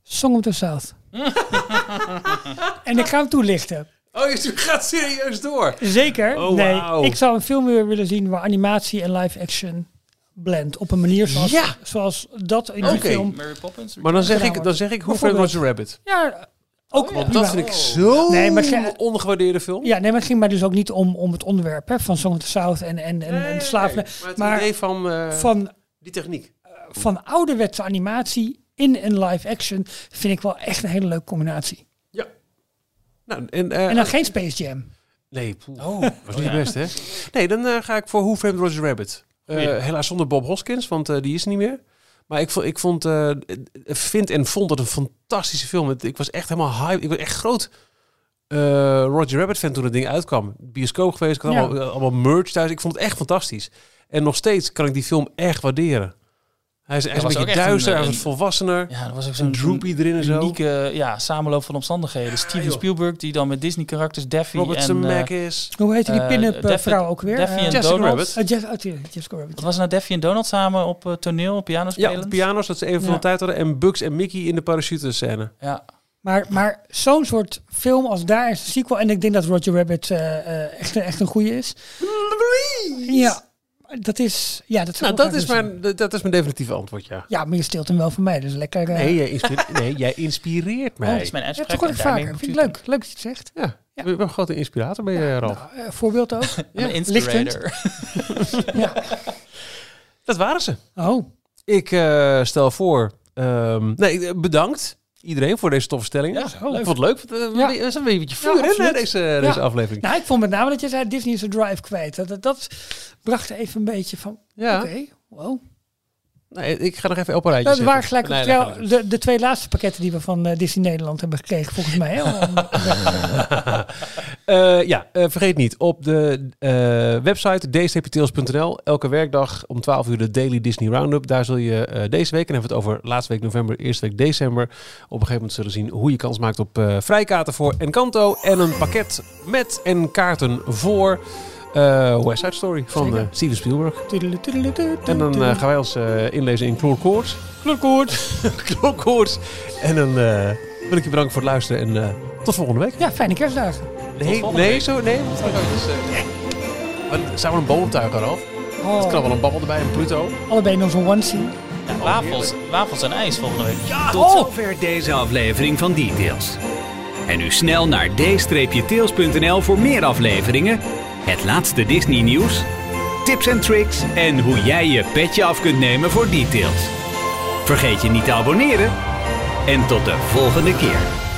Song of the South. en ik ga hem toelichten.
Oh, je gaat serieus door.
Zeker.
Oh,
nee, ik zou een film weer willen zien waar animatie en live action blend op een manier zoals,
Ja.
zoals dat in die
Oké.
film.
Mary Poppins?
Maar dan zeg ik, dan zeg ik Hoe. Roger Rabbit.
Ja, ook
Oh.
Dat vind ik zo
Nee, maar ge-
ongewaardeerde film.
Ja, nee, maar het ging mij dus ook niet om, om het onderwerp hè, van Song of the South en, en, en, en slaven.
maar het
maar
idee van, eh,
Van,
die techniek.
van ouderwetse animatie in een live action vind ik wel echt een hele leuke combinatie.
Nou, en, eh,
En dan geen Space Jam.
Nee, poeh,
Oh,
was niet het beste, hè? Nee, dan eh, ga ik voor Who Framed Roger Rabbit. Eh, helaas zonder Bob Hoskins, want eh, die is er niet meer. Maar ik, vond, ik vond, eh, vind en vond het een fantastische film. Het- Ik was echt helemaal hype. Ik was echt groot eh, Roger Rabbit fan toen het ding uitkwam. Bioscoop geweest, ik had
Ja.
allemaal, allemaal merch thuis. Ik vond het echt fantastisch. En nog steeds kan ik die film echt waarderen. Hij is, hij is
was
een beetje
echt
duister,
een-
hij is
een-
volwassener.
Ja, dat was ook
Zo'n droopy erin en zo.
unieke ja, samenloop van omstandigheden. Steven
joh.
Spielberg, die dan met Disney-karakters Daffy
Robert
en... eh,
Zemeckis.
Hoe heette die
Eh,
pin-up eh, vrouw ook weer?
Daffy
Eh,
en
Jessica
Donald.
Rabbit.
eh, Jess, oh, tuurlijk, Jessica Rabbit.
Wat was nou? Daffy en Donald samen op eh, toneel, piano
Ja,
spelen?
op piano's, dat ze even van
Ja.
de tijd hadden. En Bugs en Mickey in de parachute scène.
Ja.
Maar, maar zo'n soort film als daar is een sequel. En ik denk dat Roger Rabbit eh, eh, echt, een- echt een goede is. Ja, dat is... Ja, dat,
Nou, dat is, mijn, dat is mijn definitieve antwoord, ja.
Ja, maar je steelt hem wel van mij. Dus lekker... eh,
Nee, jij, inspire- nee, jij inspireert mij.
Dat is mijn
ja,
uitspraak.
toch hoor ik vaker. Vind ik leuk. Leuk dat je het zegt.
Ja,
Ja.
ik ben een grote inspirator ben je, Ralf.
Nou, eh, voorbeeld ook.
doen. Een inspirator.
ja.
Dat waren ze.
Oh,
Ik eh, stel voor... ehm, nee, eh, bedankt iedereen voor deze toffe stellingen.
Ja,
ik
leuk.
vond het leuk. Eh,
Ja.
We zijn weer een beetje vuur
Ja, absoluut.
deze, deze
Ja.
aflevering.
nou, ik vond met name dat je zei Disney is een drive kwijt. Dat, dat, dat bracht even een beetje van,
Ja,
oké, wow.
Nee, ik ga nog even op een rijtje
Dat waren gelijk
Nee,
de, de twee laatste pakketten die we van eh, Disney Nederland hebben gekregen, volgens mij.
Eh, ja, eh, vergeet niet, op de eh, website dstptails.nl elke werkdag om 12 uur de Daily Disney Roundup. Daar zul je eh, deze week, en hebben we het over laatste week november, eerste week december, op een gegeven moment zullen zien hoe je kans maakt op eh, vrijkaarten voor Encanto en een pakket met en kaarten voor eh West Side Story van eh, Steven Spielberg.
Tudelu, tudelu, tudelu,
En dan eh, gaan wij ons eh, inlezen in Kloorkoorts.
Kloekkoord.
Kloorkoorts. En dan eh, wil ik je bedanken voor het luisteren en eh, tot volgende week.
Ja, fijne kerstdagen.
Nee, nee,
week.
zo, nee. eh, Zou we een boom tuigen, Ralf?
Oh,
Het kan wel een babbel erbij, een Pluto.
allebei nog zo'n onesie.
Ja, wafels, wafels en ijs volgende week.
Tot
Oh.
zover deze aflevering van Details. En nu snel naar d-tails.nl voor meer afleveringen, het laatste Disney nieuws, tips en tricks en hoe jij je petje af kunt nemen voor Details. Vergeet je niet te abonneren en tot de volgende keer.